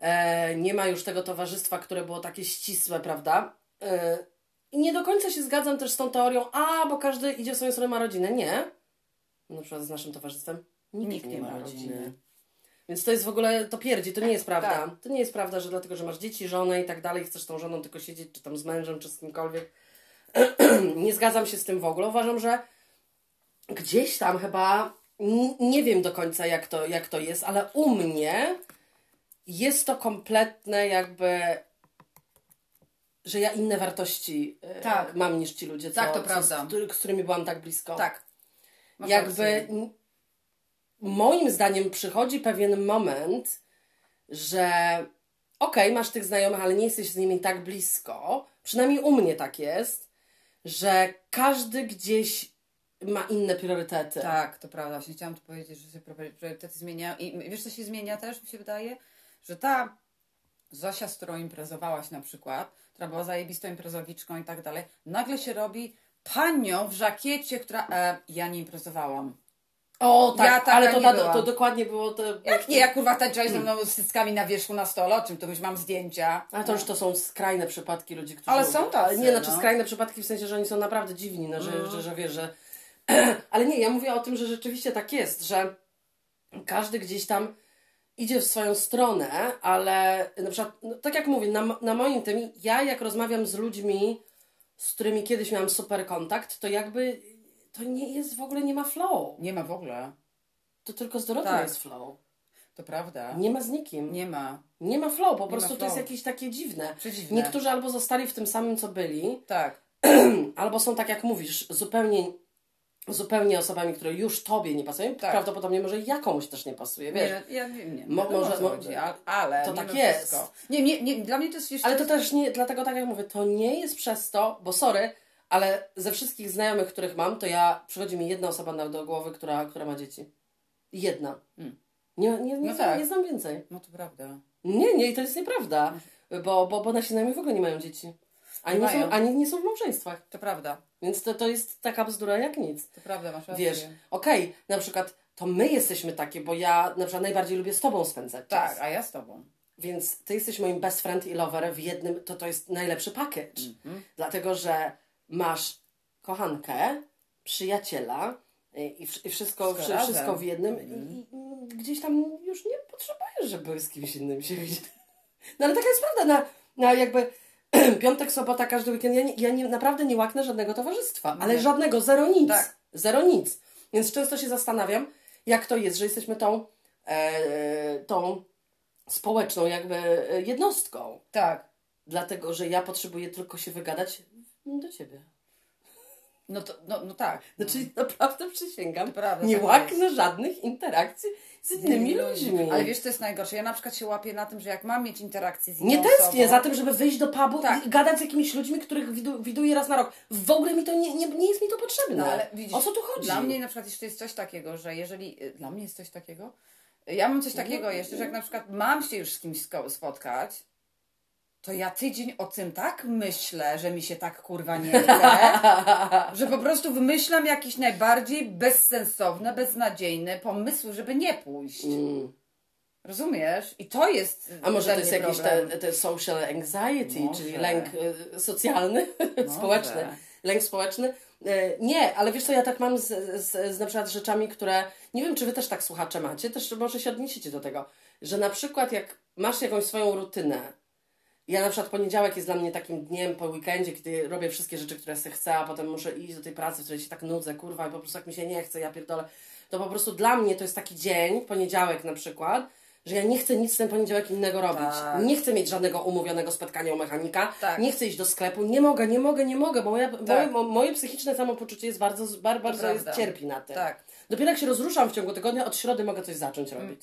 Speaker 1: e, nie ma już tego towarzystwa, które było takie ścisłe, prawda? E, I nie do końca się zgadzam też z tą teorią, a bo każdy idzie w swoją stronę, ma rodzinę. Nie. Na przykład z naszym towarzystwem nikt,
Speaker 2: Nikt
Speaker 1: nie, ma rodziny.
Speaker 2: rodziny.
Speaker 1: Więc to jest w ogóle, to pierdzi, to nie jest prawda.
Speaker 2: Tak.
Speaker 1: To nie jest prawda, że dlatego, że masz dzieci, żonę i tak dalej, chcesz tą żoną tylko siedzieć, czy tam z mężem, czy z kimkolwiek. nie zgadzam się z tym w ogóle. Uważam, że gdzieś tam chyba, nie wiem do końca jak to, jak to jest, ale u mnie jest to kompletne jakby, że ja inne wartości e,
Speaker 2: Tak.
Speaker 1: mam niż ci ludzie, co,
Speaker 2: Tak, to
Speaker 1: co,
Speaker 2: prawda.
Speaker 1: Z, z którymi byłam tak blisko
Speaker 2: Tak. Masz
Speaker 1: jakby moim zdaniem przychodzi pewien moment, że okej, masz tych znajomych, ale nie jesteś z nimi tak blisko. Przynajmniej u mnie tak jest, że każdy gdzieś ma inne priorytety.
Speaker 2: Tak, to prawda. Właśnie chciałam tu powiedzieć, że się priorytety zmieniają. I wiesz, co się zmienia też, mi się wydaje? Że ta Zosia, z którą imprezowałaś na przykład, która była zajebistą imprezowiczką i tak dalej, nagle się robi panią w żakiecie, która... E, ja nie imprezowałam.
Speaker 1: O, tak,
Speaker 2: Ja taka
Speaker 1: ale to,
Speaker 2: nie byłam.
Speaker 1: to dokładnie było to.
Speaker 2: Jak nie, jak kurwa tańczyłaś ze mną z cyckami na wierzchu na stole, o czym to już mam zdjęcia.
Speaker 1: A to już to są skrajne przypadki ludzi, którzy.
Speaker 2: Ale są tacy,
Speaker 1: Nie, znaczy
Speaker 2: no.
Speaker 1: skrajne przypadki w sensie, że oni są naprawdę dziwni, no, że,
Speaker 2: Mhm.
Speaker 1: że, że wiesz, że. Ale nie, ja mówię o tym, że rzeczywiście tak jest, że każdy gdzieś tam idzie w swoją stronę, ale na przykład, no, tak jak mówię, na, na moim tym, ja jak rozmawiam z ludźmi, z którymi kiedyś miałam super kontakt, to jakby to nie jest w ogóle, nie ma flow.
Speaker 2: Nie ma w ogóle.
Speaker 1: To tylko z Dorotą
Speaker 2: Tak.
Speaker 1: jest flow.
Speaker 2: To prawda.
Speaker 1: Nie ma z nikim.
Speaker 2: Nie ma.
Speaker 1: Nie ma flow, po
Speaker 2: ma
Speaker 1: prostu to
Speaker 2: flow.
Speaker 1: jest jakieś takie dziwne.
Speaker 2: Przedziwne.
Speaker 1: Niektórzy albo zostali w tym samym, co byli,
Speaker 2: Tak.
Speaker 1: albo są tak jak mówisz, zupełnie, zupełnie osobami, które już tobie nie pasują.
Speaker 2: Tak.
Speaker 1: Prawdopodobnie może jakąś też nie pasuje, wiesz.
Speaker 2: Nie, ja wiem, nie.
Speaker 1: Mo-
Speaker 2: Mo,
Speaker 1: może-
Speaker 2: może,
Speaker 1: mo-
Speaker 2: chodzi, ale,
Speaker 1: to tak jest.
Speaker 2: Wszystko. Nie, nie, nie, dla mnie to jest jeszcze...
Speaker 1: Ale to też nie, dlatego tak jak mówię, to nie jest przez to, bo sorry, ale ze wszystkich znajomych, których mam, to ja, przychodzi mi jedna osoba na, do głowy, która, która ma dzieci. Jedna.
Speaker 2: Hmm.
Speaker 1: Nie, nie, nie,
Speaker 2: No
Speaker 1: znam,
Speaker 2: tak.
Speaker 1: nie znam więcej.
Speaker 2: No to prawda.
Speaker 1: Nie, nie, to jest nieprawda, bo, bo, bo nasi znajomi w ogóle nie mają dzieci. Ani
Speaker 2: Nie
Speaker 1: nie, są, ani nie są w małżeństwach.
Speaker 2: To prawda.
Speaker 1: Więc to, to jest taka bzdura jak nic.
Speaker 2: To prawda, masz rację.
Speaker 1: Wiesz, okej, na przykład to my jesteśmy takie, bo ja na przykład najbardziej lubię z tobą spędzać czas.
Speaker 2: Tak, a ja z tobą.
Speaker 1: Więc ty jesteś moim best friend i lover w jednym, to to jest najlepszy package.
Speaker 2: Mhm.
Speaker 1: Dlatego, że masz kochankę, przyjaciela y, i, i wszystko,
Speaker 2: Wszystko
Speaker 1: wszy- wszystko w jednym i, i i gdzieś tam już nie potrzebujesz, żeby z kimś innym się widzieć. No ale taka jest prawda, na, na jakby piątek, sobota, każdy weekend, ja, nie, ja nie, naprawdę nie łaknę żadnego towarzystwa, ale
Speaker 2: Nie.
Speaker 1: żadnego, zero nic.
Speaker 2: Tak.
Speaker 1: Zero nic. Więc często się zastanawiam, jak to jest, że jesteśmy tą, e, tą społeczną jakby jednostką.
Speaker 2: Tak.
Speaker 1: Dlatego, że ja potrzebuję tylko się wygadać do ciebie.
Speaker 2: No to, no, no tak.
Speaker 1: Znaczy, naprawdę przysięgam,
Speaker 2: prawda,
Speaker 1: nie
Speaker 2: tak
Speaker 1: łaknę żadnych interakcji z innymi ludźmi.
Speaker 2: Ale wiesz, to jest najgorsze. Ja na przykład się łapię na tym, że jak mam mieć interakcję z inną
Speaker 1: nie tęsknię za tym, żeby wyjść do pubu
Speaker 2: Tak.
Speaker 1: i gadać z jakimiś ludźmi, których widu, widuję raz na rok. W ogóle mi to nie, nie, nie jest mi to potrzebne.
Speaker 2: No ale widzisz,
Speaker 1: o co tu chodzi?
Speaker 2: Dla mnie na przykład jeszcze jest coś takiego, że jeżeli. y, Dla mnie jest coś takiego? Ja mam coś takiego
Speaker 1: No,
Speaker 2: jeszcze, że jak na przykład mam się już z kimś spotkać, to ja tydzień o tym tak myślę, że mi się tak kurwa nie chce, że po prostu wymyślam jakieś najbardziej bezsensowne, beznadziejne pomysły, żeby nie pójść.
Speaker 1: Mm.
Speaker 2: Rozumiesz? I to jest.
Speaker 1: A może to jest jakiś
Speaker 2: problem.
Speaker 1: te, te social anxiety,
Speaker 2: Może.
Speaker 1: czyli lęk y, socjalny, społeczny. Lęk społeczny. Y, Nie, ale wiesz co, ja tak mam z, z, z na przykład rzeczami, które, nie wiem czy wy też tak słuchacze macie, też może się odniesiecie do tego, że na przykład jak masz jakąś swoją rutynę, ja na przykład poniedziałek jest dla mnie takim dniem po weekendzie, kiedy robię wszystkie rzeczy, które sobie chcę, a potem muszę iść do tej pracy, w której się tak nudzę, kurwa, i po prostu jak mi się nie chce, ja pierdolę. To po prostu dla mnie to jest taki dzień, poniedziałek na przykład, że ja nie chcę nic w ten poniedziałek innego robić.
Speaker 2: Tak.
Speaker 1: Nie chcę mieć żadnego umówionego spotkania u mechanika.
Speaker 2: Tak.
Speaker 1: Nie chcę iść do sklepu. Nie mogę, nie mogę, nie mogę, bo moja,
Speaker 2: Tak.
Speaker 1: moje, mo- moje psychiczne samopoczucie jest bardzo, bardzo, bardzo jest, cierpi na tym.
Speaker 2: Tak.
Speaker 1: Dopiero jak się rozruszam w ciągu tygodnia, od środy mogę coś zacząć robić.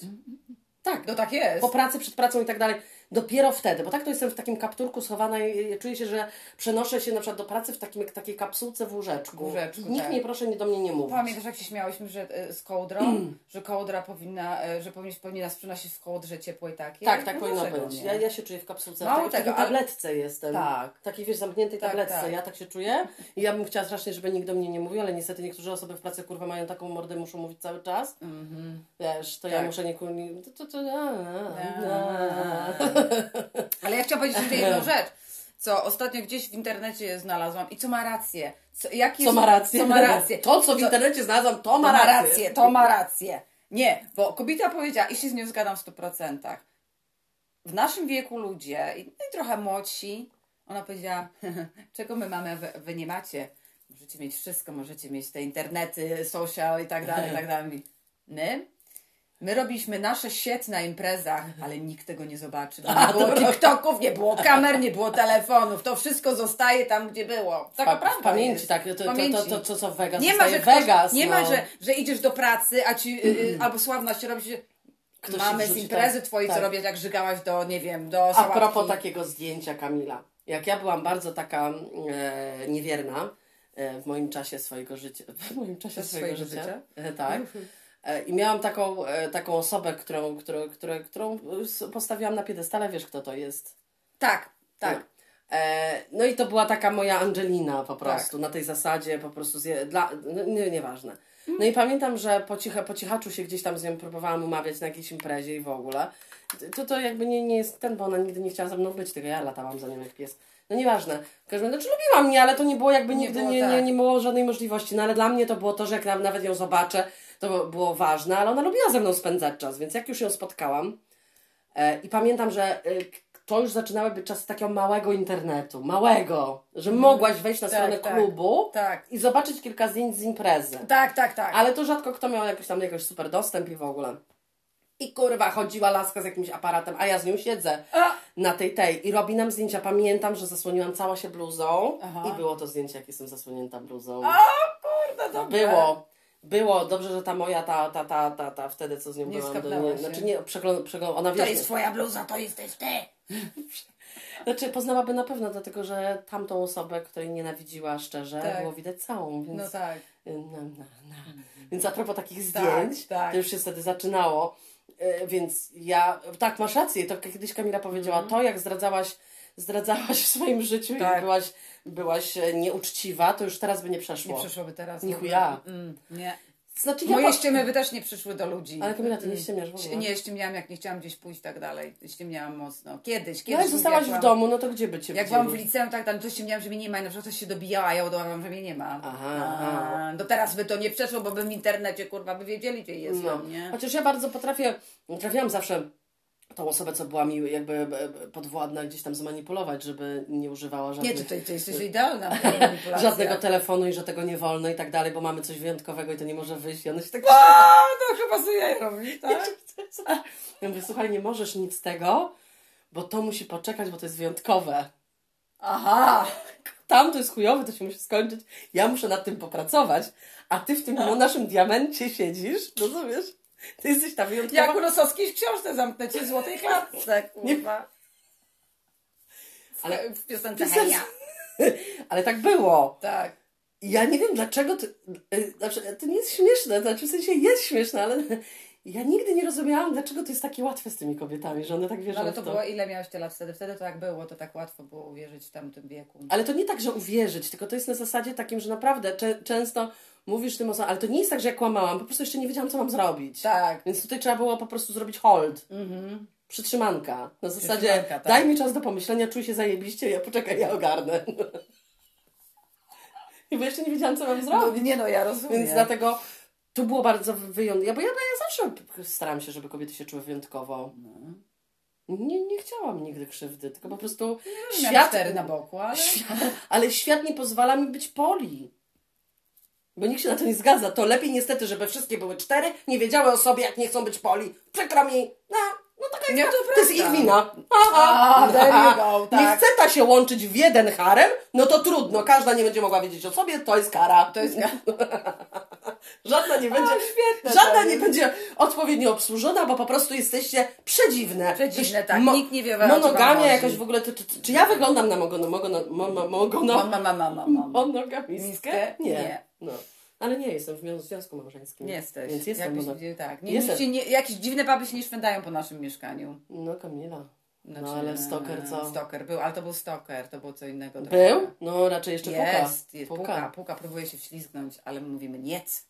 Speaker 1: Tak.
Speaker 2: No tak jest.
Speaker 1: Po pracy, przed pracą i tak dalej. Dopiero wtedy, bo tak to jestem w takim kapturku schowana i czuję się, że przenoszę się na przykład do pracy w takim, takiej kapsułce w łóżeczku.
Speaker 2: W łóżeczku,
Speaker 1: Nikt
Speaker 2: tak.
Speaker 1: nie proszę nie do mnie nie mówić.
Speaker 2: Pamiętasz, jak się śmiałyśmy że, e, z kołdrą, że kołdra powinna, e, że powinni, powinni nas przynosić w kołdrze ciepłej takiej?
Speaker 1: Tak, tak
Speaker 2: No
Speaker 1: powinno być. Ja, ja się czuję w kapsułce,
Speaker 2: Mało
Speaker 1: w, takiej- w
Speaker 2: tego,
Speaker 1: takiej
Speaker 2: ale-
Speaker 1: tabletce jestem.
Speaker 2: Tak.
Speaker 1: Takiej, wiesz, zamkniętej
Speaker 2: Tak,
Speaker 1: tabletce.
Speaker 2: tak.
Speaker 1: Ja tak się czuję i ja bym chciała strasznie, żeby nikt do mnie nie mówił, ale niestety niektóre osoby w pracy, kurwa, mają taką mordę, muszą mówić cały czas.
Speaker 2: Mhm.
Speaker 1: Wiesz, to ja
Speaker 2: Tak.
Speaker 1: muszę nie... nie to, to, to, a, a,
Speaker 2: A. Ale ja chciałam powiedzieć jeszcze jedną rzecz, co ostatnio gdzieś w internecie znalazłam i co ma rację. Co, jaki
Speaker 1: Co ma rację?
Speaker 2: Co ma rację.
Speaker 1: To, co w internecie znalazłam, to
Speaker 2: To
Speaker 1: ma rację.
Speaker 2: to ma rację. Nie, bo kobieta powiedziała, i się z nią zgadzam w 100%. W naszym wieku ludzie, i, i trochę młodsi, ona powiedziała, czego my mamy, wy, wy nie macie. Możecie mieć wszystko, możecie mieć te internety, social i tak dalej, i tak dalej. My? My robiliśmy nasze sieć na imprezach, ale nikt tego nie zobaczy. Bo nie było TikToków, nie było kamer, nie było telefonów. To wszystko zostaje tam, gdzie było. Tak naprawdę
Speaker 1: w pamięci,
Speaker 2: jest.
Speaker 1: tak. To,
Speaker 2: W
Speaker 1: to, to,
Speaker 2: pamięci.
Speaker 1: to, to, co w Vegas
Speaker 2: Nie ma, że ktoś,
Speaker 1: Vegas.
Speaker 2: nie
Speaker 1: no.
Speaker 2: ma, że, że idziesz do pracy, a ci, y, y, albo sławność robisz,
Speaker 1: Ktoś
Speaker 2: mamy z imprezy
Speaker 1: tak,
Speaker 2: twojej,
Speaker 1: tak.
Speaker 2: co robisz, jak żygałaś do, nie wiem, do
Speaker 1: A
Speaker 2: sałatki.
Speaker 1: propos takiego zdjęcia Kamila. Jak ja byłam bardzo taka e, niewierna e, w moim czasie swojego życia. W moim czasie swojego,
Speaker 2: swojego
Speaker 1: życia.
Speaker 2: życia?
Speaker 1: E, tak. E, I miałam taką, e, taką osobę, którą, którą, którą, którą postawiłam na piedestale. Wiesz, kto to jest?
Speaker 2: Tak, tak.
Speaker 1: No. E, no i to była taka moja Angelina po prostu, na tej zasadzie po prostu, zje, dla, no, nie, nieważne. No i pamiętam, że po, cicha, po cichaczu się gdzieś tam z nią próbowałam umawiać na jakiejś imprezie i w ogóle. To, to jakby nie, nie jest ten, bo ona nigdy nie chciała ze mną być, tylko ja latałam za nią jak pies. No nieważne. W każdym razie, znaczy lubiła mnie, ale to nie było jakby
Speaker 2: Nie
Speaker 1: nigdy,
Speaker 2: było
Speaker 1: nie,
Speaker 2: tak.
Speaker 1: nie, nie było żadnej możliwości. No ale dla mnie to było to, że jak na- nawet ją zobaczę, to było ważne, ale ona lubiła ze mną spędzać czas, więc jak już ją spotkałam e, i pamiętam, że e, to już zaczynały być czasy takiego małego internetu, małego, że mogłaś wejść na
Speaker 2: Tak,
Speaker 1: stronę
Speaker 2: tak.
Speaker 1: klubu
Speaker 2: Tak.
Speaker 1: i zobaczyć kilka zdjęć z imprezy.
Speaker 2: Tak, tak, tak.
Speaker 1: Ale to rzadko kto miał jakiś tam jakoś super dostęp i w ogóle. I kurwa, chodziła laska z jakimś aparatem, a ja z nią siedzę
Speaker 2: A!
Speaker 1: na tej tej i robi nam zdjęcia. Pamiętam, że zasłoniłam cała się bluzą
Speaker 2: Aha.
Speaker 1: i było to zdjęcie, jak jestem zasłonięta bluzą.
Speaker 2: Kurde, dobrze.
Speaker 1: Było. Było. Dobrze, że ta moja, ta, ta, ta, ta, ta wtedy co z nią
Speaker 2: Nie
Speaker 1: byłam.
Speaker 2: się.
Speaker 1: znaczy nie, przegląd, przegląd, ona
Speaker 2: To jest twoja bluza, to jesteś ty.
Speaker 1: znaczy poznałaby na pewno, dlatego że tamtą osobę, której nienawidziła szczerze,
Speaker 2: Tak.
Speaker 1: było widać całą, więc...
Speaker 2: No tak.
Speaker 1: Na, na, na. Więc a propos takich
Speaker 2: Tak,
Speaker 1: zdjęć,
Speaker 2: tak.
Speaker 1: to już się wtedy zaczynało. E, Więc ja, tak, masz rację, to kiedyś Kamila powiedziała, to jak zdradzałaś, zdradzałaś w swoim życiu.
Speaker 2: Tak.
Speaker 1: i byłaś, byłaś e, nieuczciwa, to już teraz by nie przeszło.
Speaker 2: Nie przyszłoby teraz.
Speaker 1: Ni
Speaker 2: w
Speaker 1: chuja.
Speaker 2: ogóle. Mm, nie.
Speaker 1: Znaczy ja
Speaker 2: Moje
Speaker 1: po...
Speaker 2: ściemy by też nie przyszły do ludzi.
Speaker 1: Ale Kamila, ty nie ściemniasz w ogóle.
Speaker 2: Nie, ściemniałam jak nie chciałam gdzieś pójść i tak dalej. Ściemniałam mocno. Kiedyś,
Speaker 1: No
Speaker 2: kiedyś.
Speaker 1: jak zostałaś w domu, no to gdzie by cię
Speaker 2: Jak byłam w liceum, tak, tam to ściemniałam, że mnie nie ma i na przykład ktoś się dobijała, a ja udawałam, że mnie nie ma.
Speaker 1: Aha,
Speaker 2: A. Do teraz by to nie przeszło, bo by w internecie, kurwa, by wiedzieli, gdzie jestem,
Speaker 1: No.
Speaker 2: nie?
Speaker 1: Chociaż ja bardzo potrafię, trafiłam zawsze tą osobę, co była mi jakby e, podwładna, gdzieś tam zmanipulować, żeby nie używała
Speaker 2: Nie,
Speaker 1: żadnych...
Speaker 2: to, to, to jesteś idealna
Speaker 1: żadnego telefonu i że tego nie wolno i tak dalej, bo mamy coś wyjątkowego i to nie może wyjść. I one się tak
Speaker 2: A, to chyba sobie robi, tak?
Speaker 1: Ja mówię, słuchaj, nie możesz nic z tego, bo to musi poczekać, bo to jest wyjątkowe.
Speaker 2: Aha!
Speaker 1: Tam to jest chujowe, to się musi skończyć. Ja muszę nad tym popracować, a ty w tym naszym diamencie siedzisz, rozumiesz? Ty jesteś wyjątkowa.
Speaker 2: Jak u Rosowskiej w książce zamknę cię w złotej klatce, kurwa.
Speaker 1: Ale-
Speaker 2: w piosence Heja.
Speaker 1: Ale tak było.
Speaker 2: Tak.
Speaker 1: Ja nie wiem dlaczego ty, y, znaczy, to nie jest śmieszne, znaczy w sensie jest śmieszne, ale ja nigdy nie rozumiałam, dlaczego to jest takie łatwe z tymi kobietami, że one tak wierzą
Speaker 2: No, ale to
Speaker 1: to.
Speaker 2: było, ile miałeś te lat wtedy? Wtedy to jak było, to tak łatwo było uwierzyć w tamtym wieku.
Speaker 1: Ale to nie tak, że uwierzyć, tylko to jest na zasadzie takim, że naprawdę często mówisz tym osobom, ale to nie jest tak, że ja kłamałam, po prostu jeszcze nie wiedziałam, co mam zrobić.
Speaker 2: Tak.
Speaker 1: Więc tutaj trzeba było po prostu zrobić hold,
Speaker 2: Mhm.
Speaker 1: przytrzymanka. Na zasadzie
Speaker 2: Przytrzymanka, tak.
Speaker 1: daj mi czas do pomyślenia, czuj się zajebiście, ja poczekaj, ja ogarnę. I bo jeszcze nie wiedziałam, co mam
Speaker 2: No,
Speaker 1: zrobić.
Speaker 2: nie no, ja rozumiem.
Speaker 1: Więc dlatego tu było bardzo wyjątkowo. Bo ja, ja zawsze staram się, żeby kobiety się czuły wyjątkowo. Nie, nie chciałam nigdy krzywdy, tylko po prostu
Speaker 2: Miałam
Speaker 1: świat,
Speaker 2: cztery na boku, ale...
Speaker 1: świat, ale świat nie pozwala mi być poli. Bo nikt się na to nie zgadza. To lepiej niestety, żeby wszystkie były cztery, nie wiedziały o sobie, jak nie chcą być poli. Przykro mi. No, no taka jest,
Speaker 2: Nie, to
Speaker 1: to jest ich wina.
Speaker 2: A, there you go,
Speaker 1: Nie
Speaker 2: tak.
Speaker 1: chce ta się łączyć w jeden harem, no to trudno. Każda nie będzie mogła wiedzieć o sobie, to jest kara.
Speaker 2: To jest...
Speaker 1: Żadna nie będzie,
Speaker 2: świetne
Speaker 1: żadna
Speaker 2: to
Speaker 1: nie będzie odpowiednio obsłużona, bo po prostu jesteście przedziwne.
Speaker 2: Przedziwne,
Speaker 1: Jakieś
Speaker 2: tak. Nikt nie wie, o
Speaker 1: Monogamia jakaś w ogóle, czy, czy, czy ja wyglądam na mogono, mogono, mogono,
Speaker 2: Mama, mama, mama.
Speaker 1: monogamistkę? Nie.
Speaker 2: Nie.
Speaker 1: No. Ale nie jestem w związku małżeńskim.
Speaker 2: Nie jesteś.
Speaker 1: Więc jestem
Speaker 2: Jakbyś,
Speaker 1: mono...
Speaker 2: tak. Nie,
Speaker 1: Jestem.
Speaker 2: Nie, jakieś dziwne baby się nie szwędają po naszym mieszkaniu.
Speaker 1: No Kamila.
Speaker 2: Znaczy,
Speaker 1: No ale stalker co?
Speaker 2: Stalker był, ale to był stalker, to było co innego.
Speaker 1: Był? No raczej jeszcze puka.
Speaker 2: Jest, jest puka. puka, próbuje się wślizgnąć, ale my mówimy niec.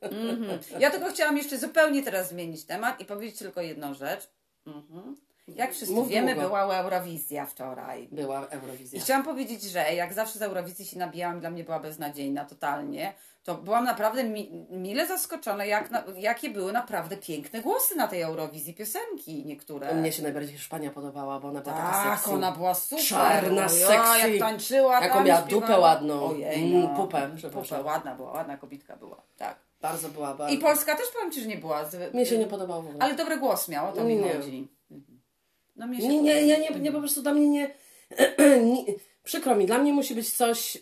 Speaker 2: Mhm. Ja tylko chciałam jeszcze zupełnie teraz zmienić temat i powiedzieć tylko jedną rzecz. Mhm. Jak wszyscy
Speaker 1: Mów
Speaker 2: wiemy,
Speaker 1: długo.
Speaker 2: była Eurowizja wczoraj.
Speaker 1: Była Eurowizja.
Speaker 2: I chciałam powiedzieć, że jak zawsze z Eurowizji się nabijałam, dla mnie była beznadziejna totalnie, to byłam naprawdę mi, mile zaskoczona, jak na, jakie były naprawdę piękne głosy na tej Eurowizji, piosenki niektóre.
Speaker 1: Mnie się najbardziej Hiszpania podobała, bo ona była taka
Speaker 2: Tak,
Speaker 1: sexy.
Speaker 2: ona była super.
Speaker 1: Czarna,
Speaker 2: Ojej,
Speaker 1: sexy.
Speaker 2: jak tańczyła
Speaker 1: Jaką miała
Speaker 2: śpiewała.
Speaker 1: dupę ładną.
Speaker 2: Ojej,
Speaker 1: Mm,
Speaker 2: no.
Speaker 1: pupę.
Speaker 2: Pupę, ładna była, ładna kobitka była, tak.
Speaker 1: Bardzo była bardzo.
Speaker 2: I Polska też powiem Ci, że nie była. Z...
Speaker 1: Mnie się nie podobało w ogóle.
Speaker 2: Ale dobry głos miał, o to mi chodzi. No mnie się
Speaker 1: Nie, nie, ja nie, nie, po prostu dla mnie nie, nie. Przykro mi, dla mnie musi być coś. e,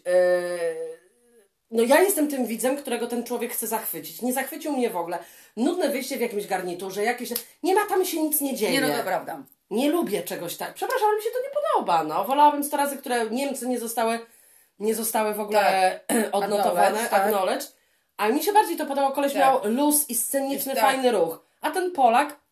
Speaker 1: no ja jestem tym widzem, którego ten człowiek chce zachwycić. Nie zachwycił mnie w ogóle. Nudne wyjście w jakimś garniturze, jakieś. Nie ma tam się nic nie dzieje.
Speaker 2: Nie, no to prawda.
Speaker 1: Nie lubię czegoś tak. Przepraszam, ale mi się to nie podoba. No, wolałabym 100 razy, które Niemcy nie zostały, nie zostały w ogóle odnotowane,
Speaker 2: Acknowledged, tak.
Speaker 1: acknowledged. A mi się bardziej to podobało. Koleś
Speaker 2: Tak.
Speaker 1: miał luz i sceniczny,
Speaker 2: Tak.
Speaker 1: fajny ruch. A ten Polak.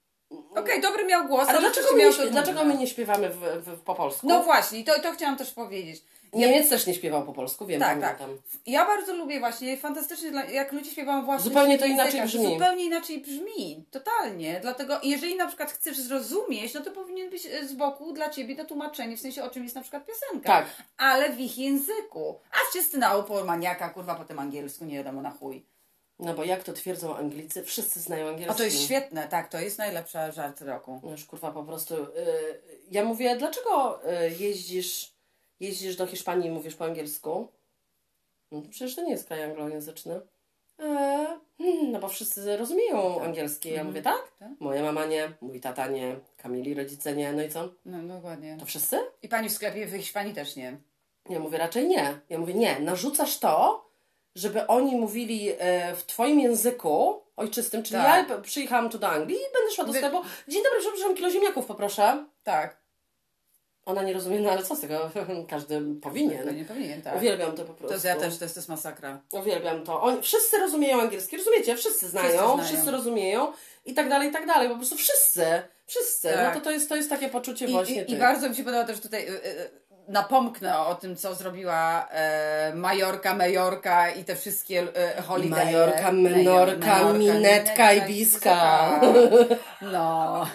Speaker 2: Okej, dobry miał głos,
Speaker 1: Ale dlaczego my, nie, dlaczego my nie śpiewamy w, w, po polsku?
Speaker 2: No właśnie, to, to chciałam też powiedzieć.
Speaker 1: Niemiec też nie śpiewał po polsku, wiem,
Speaker 2: Tak, tak. Ja bardzo lubię właśnie, fantastycznie, jak ludzie śpiewają właśnie
Speaker 1: Zupełnie to inaczej brzmi.
Speaker 2: Zupełnie inaczej brzmi, totalnie. Dlatego, jeżeli na przykład chcesz zrozumieć, no to powinien być e, z boku dla ciebie to tłumaczenie, w sensie o czym jest na przykład piosenka.
Speaker 1: Tak.
Speaker 2: Ale w ich języku. A wszyscy na upór maniaka, kurwa, po tym angielsku, nie wiadomo na chuj.
Speaker 1: No bo jak to twierdzą Anglicy, wszyscy znają angielski.
Speaker 2: A to jest świetne, tak, to jest najlepsza żart roku.
Speaker 1: No już kurwa po prostu. y, ja mówię, dlaczego y, jeździsz, jeździsz do Hiszpanii i mówisz po angielsku? No, przecież to nie jest kraj anglojęzyczny. E, hmm, no bo wszyscy rozumieją angielski. Ja mówię, tak?
Speaker 2: Tak.
Speaker 1: Moja mama nie, mój tata nie, Kamili rodzice nie. No i co?
Speaker 2: No dokładnie.
Speaker 1: To wszyscy?
Speaker 2: I pani w sklepie w Hiszpanii też nie.
Speaker 1: Ja mówię, raczej nie. Ja mówię, nie, narzucasz to, żeby oni mówili e, w twoim języku ojczystym, czyli
Speaker 2: Tak.
Speaker 1: ja przyjechałam tu do Anglii i będę szła do sklepu. Dzień dobry, przepraszam, kilo ziemniaków poproszę.
Speaker 2: Tak.
Speaker 1: Ona nie rozumie, no ale co z tego? Każdy
Speaker 2: To
Speaker 1: powinien.
Speaker 2: nie powinien, tak.
Speaker 1: Uwielbiam to po
Speaker 2: To
Speaker 1: prostu.
Speaker 2: jest, ja też, to jest, to jest masakra.
Speaker 1: Uwielbiam to. Oni, wszyscy rozumieją angielski, rozumiecie? Wszyscy znają,
Speaker 2: Wszyscy
Speaker 1: wszyscy,
Speaker 2: znają.
Speaker 1: rozumieją i tak dalej, i tak dalej. Po prostu wszyscy, wszyscy.
Speaker 2: Tak.
Speaker 1: No to, to, jest, to jest takie poczucie
Speaker 2: I,
Speaker 1: właśnie
Speaker 2: i, I bardzo mi się podoba też tutaj, y, y, napomknę o tym, co zrobiła e, Majorka, Majorka i te wszystkie e, holidaye.
Speaker 1: Majorka, Menorka, Minetka, Ibiska.
Speaker 2: No,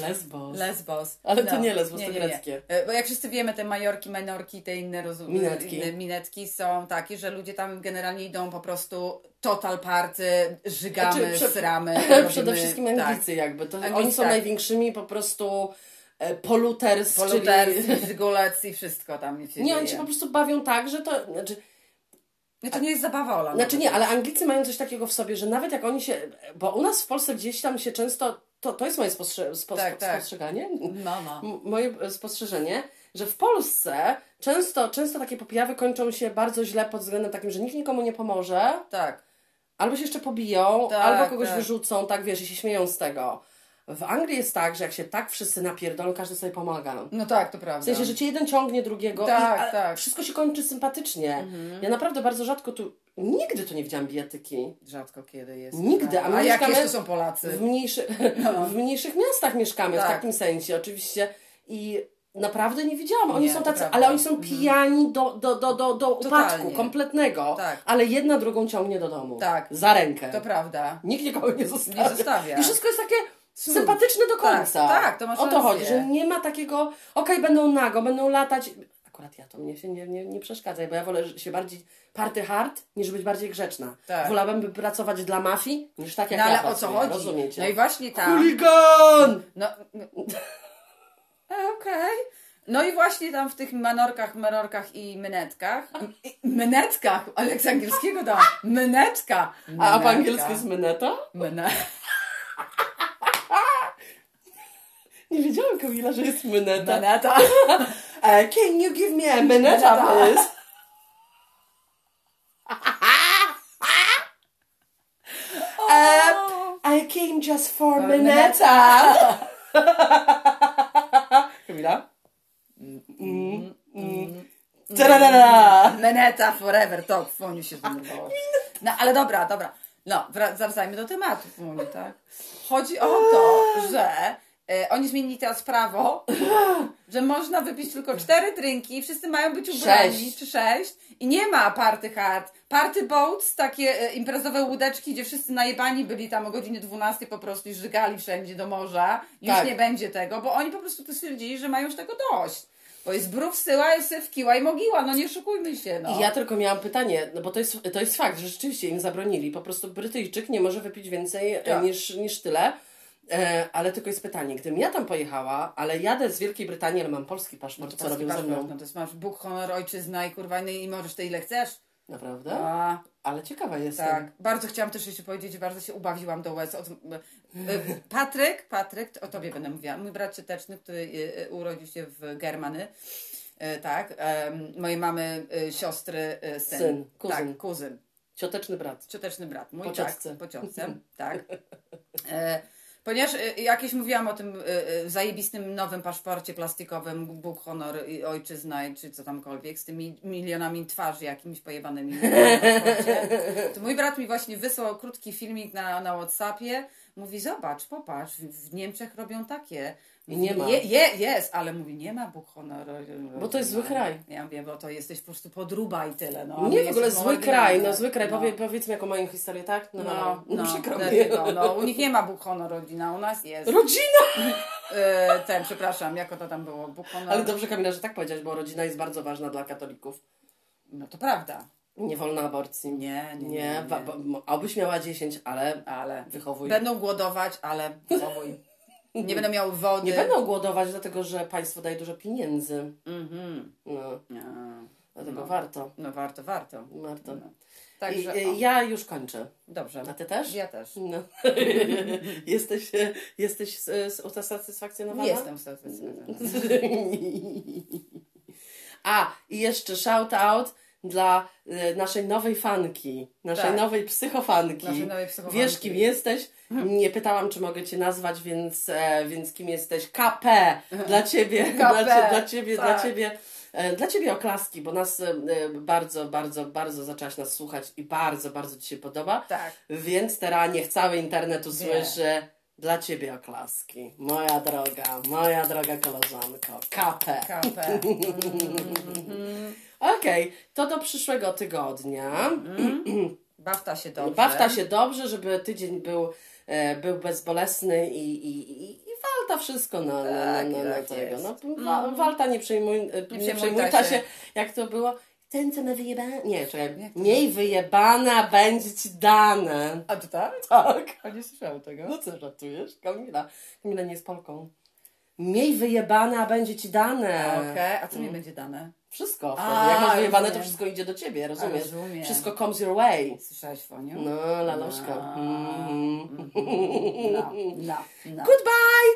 Speaker 1: Lesbos.
Speaker 2: Lesbos.
Speaker 1: Ale to
Speaker 2: no.
Speaker 1: nie Lesbos, to greckie.
Speaker 2: E, Bo jak wszyscy wiemy, te Majorki, Menorki, te inne rozu-
Speaker 1: Minetki.
Speaker 2: inne minetki są takie, że ludzie tam generalnie idą po prostu total party, żygamy,
Speaker 1: Znaczy, prze-
Speaker 2: sramy.
Speaker 1: Przede
Speaker 2: robimy-
Speaker 1: wszystkim
Speaker 2: tak.
Speaker 1: Anglicy jakby. To,
Speaker 2: Anglicy,
Speaker 1: oni są
Speaker 2: tak.
Speaker 1: największymi po prostu poluters,
Speaker 2: Poluters,
Speaker 1: czyli...
Speaker 2: żygulec i wszystko tam
Speaker 1: Nie, oni się po prostu bawią tak, że to... Znaczy,
Speaker 2: Nie, to nie jest zabawa, Ola.
Speaker 1: Znaczy nie, ale Anglicy mają coś takiego w sobie, że nawet jak oni się. Bo u nas w Polsce gdzieś tam się często. To, to jest moje spostrze, spo,
Speaker 2: Tak, tak.
Speaker 1: spostrzeganie.
Speaker 2: No, no.
Speaker 1: Moje e, spostrzeżenie, że w Polsce często, często takie popijawy kończą się bardzo źle pod względem takim, że nikt nikomu nie pomoże,
Speaker 2: Tak.
Speaker 1: albo się jeszcze pobiją,
Speaker 2: Tak,
Speaker 1: albo kogoś
Speaker 2: tak.
Speaker 1: wyrzucą, tak wiesz, i się śmieją z tego. W Anglii jest tak, że jak się tak wszyscy napierdolą, każdy sobie pomaga.
Speaker 2: No tak, to prawda.
Speaker 1: W sensie, że ci jeden ciągnie drugiego
Speaker 2: Tak,
Speaker 1: i
Speaker 2: tak.
Speaker 1: wszystko się kończy sympatycznie. Ja naprawdę bardzo rzadko tu, nigdy tu nie widziałam bijatyki.
Speaker 2: Rzadko kiedy jest.
Speaker 1: Nigdy, a my
Speaker 2: a jakie to są Polacy?
Speaker 1: W, mniejszy, w mniejszych miastach mieszkamy, w
Speaker 2: Tak.
Speaker 1: takim sensie oczywiście. I naprawdę nie widziałam. Oni
Speaker 2: Nie,
Speaker 1: są tacy, ale oni są pijani do, do, do, do, do upadku
Speaker 2: Totalnie.
Speaker 1: kompletnego.
Speaker 2: Tak.
Speaker 1: Ale jedna drugą ciągnie do domu.
Speaker 2: Tak.
Speaker 1: Za rękę.
Speaker 2: To prawda.
Speaker 1: Nikt nikogo nie zostawia.
Speaker 2: Nie zostawia.
Speaker 1: I wszystko jest takie
Speaker 2: Cud.
Speaker 1: sympatyczne do
Speaker 2: Tak,
Speaker 1: końca.
Speaker 2: tak, to masz
Speaker 1: O to chodzi, że nie ma takiego, okej, będą nago, będą latać. Akurat ja to mnie się nie, nie, nie przeszkadza, bo ja wolę się bardziej party hard, niż być bardziej grzeczna.
Speaker 2: Tak.
Speaker 1: Wolałabym pracować dla mafii, niż tak jak
Speaker 2: No ale
Speaker 1: ja
Speaker 2: o co chodzi?
Speaker 1: rozumiecie?
Speaker 2: No i właśnie tam.
Speaker 1: Chuligan!
Speaker 2: No, no. E, Okej. No i właśnie tam w tych manorkach, merorkach i mynetkach. Mynetkach, ale z angielskiego dam. Mynetka.
Speaker 1: A, a po angielsku jest myneta?
Speaker 2: Myne...
Speaker 1: Nie wiedziałam, Kamila, że jest myneta.
Speaker 2: Myneta.
Speaker 1: Uh, can you give me a minute,
Speaker 2: Myneta.
Speaker 1: please? Uh, I came just for
Speaker 2: For
Speaker 1: Mineta. Kamila? Mm, mm. Ta-da-da-da.
Speaker 2: Meneta forever, to w Foniu się zdenerwowało. No ale dobra, dobra. No, wra- wracajmy do tematu Foniu, tak? Chodzi o to, że e, oni zmienili teraz prawo, że można wypić tylko cztery drinki, wszyscy mają być ubrani,
Speaker 1: Sześć.
Speaker 2: czy sześć i nie ma party hard. Party boats, takie e, imprezowe łódeczki, gdzie wszyscy najebani byli tam o godzinie 12 po prostu i żygali wszędzie do morza. Już
Speaker 1: Tak.
Speaker 2: nie będzie tego, bo oni po prostu stwierdzili, że mają już tego dość. Bo jest brów syła, jest syf kiła i mogiła, no nie szukujmy się, no.
Speaker 1: I ja tylko miałam pytanie, no bo to jest, to jest fakt, że rzeczywiście im zabronili. Po prostu Brytyjczyk nie może wypić więcej e,
Speaker 2: Tak.
Speaker 1: niż, niż tyle. E, ale tylko jest pytanie, gdybym ja tam pojechała, ale jadę z Wielkiej Brytanii, ale mam polski paszport, co
Speaker 2: Polski
Speaker 1: robią ze
Speaker 2: paszport,
Speaker 1: mną?
Speaker 2: No to jest masz Bóg, honor, ojczyzna i kurwa no i możesz ty ile chcesz.
Speaker 1: Naprawdę?
Speaker 2: A,
Speaker 1: Ale ciekawa jestem.
Speaker 2: tak. Bardzo chciałam też jeszcze powiedzieć, bardzo się ubawiłam do łez. Od, e, Patryk, Patryk, o tobie będę mówiła, mój brat cioteczny, który e, urodził się w Germany. Tak, mojej mamy siostry syn.
Speaker 1: Syn, kuzyn.
Speaker 2: Tak, kuzyn.
Speaker 1: Cioteczny brat.
Speaker 2: Cioteczny brat mój,
Speaker 1: Po
Speaker 2: tak, po ciotce, tak. Ponieważ e, jakieś mówiłam o tym e, zajebistym nowym paszporcie plastikowym Bóg, honor i ojczyzna, i czy co tamkolwiek, z tymi milionami twarzy jakimiś pojebanymi to mój brat mi właśnie wysłał krótki filmik na, na Whatsappie, mówi zobacz, popatrz, w, Niemczech robią takie.
Speaker 1: I nie ma.
Speaker 2: Je, je, jest, ale mówi, nie ma Bóg, honor.
Speaker 1: Bo to jest zły kraj.
Speaker 2: Ja mówię, bo to jesteś po prostu podruba i tyle. No,
Speaker 1: Nie w ogóle zły kraj, no zły kraj.
Speaker 2: No.
Speaker 1: Powie, powiedzmy jaką mają historię, tak?
Speaker 2: No,
Speaker 1: no,
Speaker 2: no,
Speaker 1: przykro mi.
Speaker 2: dlatego, no, u nich nie ma Bóg, honor, rodzina, u nas jest.
Speaker 1: Rodzina!
Speaker 2: E, ten, przepraszam, jako to tam było? Bóg, honor.
Speaker 1: Ale dobrze Kamila, że tak powiedziałeś, bo rodzina jest bardzo ważna dla katolików.
Speaker 2: No to prawda.
Speaker 1: Nie wolno aborcji.
Speaker 2: Nie, nie, nie.
Speaker 1: Nie, obyś miała 10, ale
Speaker 2: Ale
Speaker 1: wychowuj.
Speaker 2: będą głodować, ale zachowuj. Nie będą miały wody.
Speaker 1: Nie będą głodować, dlatego że państwo daje dużo pieniędzy.
Speaker 2: Mhm.
Speaker 1: No, dlatego
Speaker 2: No.
Speaker 1: warto.
Speaker 2: No warto, warto.
Speaker 1: Warto.
Speaker 2: No.
Speaker 1: I,
Speaker 2: Także, o,
Speaker 1: ja już kończę.
Speaker 2: dobrze.
Speaker 1: A ty też?
Speaker 2: Ja też.
Speaker 1: No. jesteś jesteś usatysfakcjonowana?
Speaker 2: Jestem satysfakcjonowana.
Speaker 1: A, i jeszcze shout out dla e, naszej nowej fanki, naszej
Speaker 2: Tak.
Speaker 1: nowej psychofanki.
Speaker 2: Naszej nowej psychofanki.
Speaker 1: Wiesz, kim jesteś? Nie pytałam, czy mogę Cię nazwać, więc, e, więc kim jesteś? KP! Dla Ciebie,
Speaker 2: KP,
Speaker 1: dla, cie- dla Ciebie, dla
Speaker 2: tak.
Speaker 1: Ciebie. e, Dla Ciebie oklaski, bo nas e, bardzo, bardzo, bardzo zaczęłaś nas słuchać i bardzo, bardzo Ci się podoba.
Speaker 2: Tak.
Speaker 1: Więc teraz niech cały internet usłyszy dla Ciebie oklaski. Moja droga, moja droga koleżanko. KP.
Speaker 2: KP.
Speaker 1: Okej, to do przyszłego tygodnia.
Speaker 2: Bawta się dobrze.
Speaker 1: Bawta się dobrze, żeby tydzień był, e, był bezbolesny i, i, i, i walta wszystko na, na, na,
Speaker 2: Tak,
Speaker 1: na, na
Speaker 2: tak
Speaker 1: tego. No, wa, walta nie przejmuj, e, nie
Speaker 2: przejmujta
Speaker 1: przejmujta się.
Speaker 2: się.
Speaker 1: jak to było. Ten, co ma wyjebane. Nie, czekaj. Wyjebana będzie ci dane.
Speaker 2: A to tak?
Speaker 1: Tak.
Speaker 2: A nie słyszałam tego.
Speaker 1: No co żartujesz? Kamila. Kamila nie jest Polką. Mniej wyjebana będzie ci dane.
Speaker 2: Okej, a co mi będzie dane?
Speaker 1: Wszystko.
Speaker 2: A,
Speaker 1: Jak masz wyjebane, to wszystko idzie do ciebie, rozumiesz?
Speaker 2: rozumiem.
Speaker 1: Wszystko comes your way.
Speaker 2: Słyszałaś Foniu?
Speaker 1: No, laloszka.
Speaker 2: No.
Speaker 1: Mm.
Speaker 2: No, no, no.
Speaker 1: Goodbye!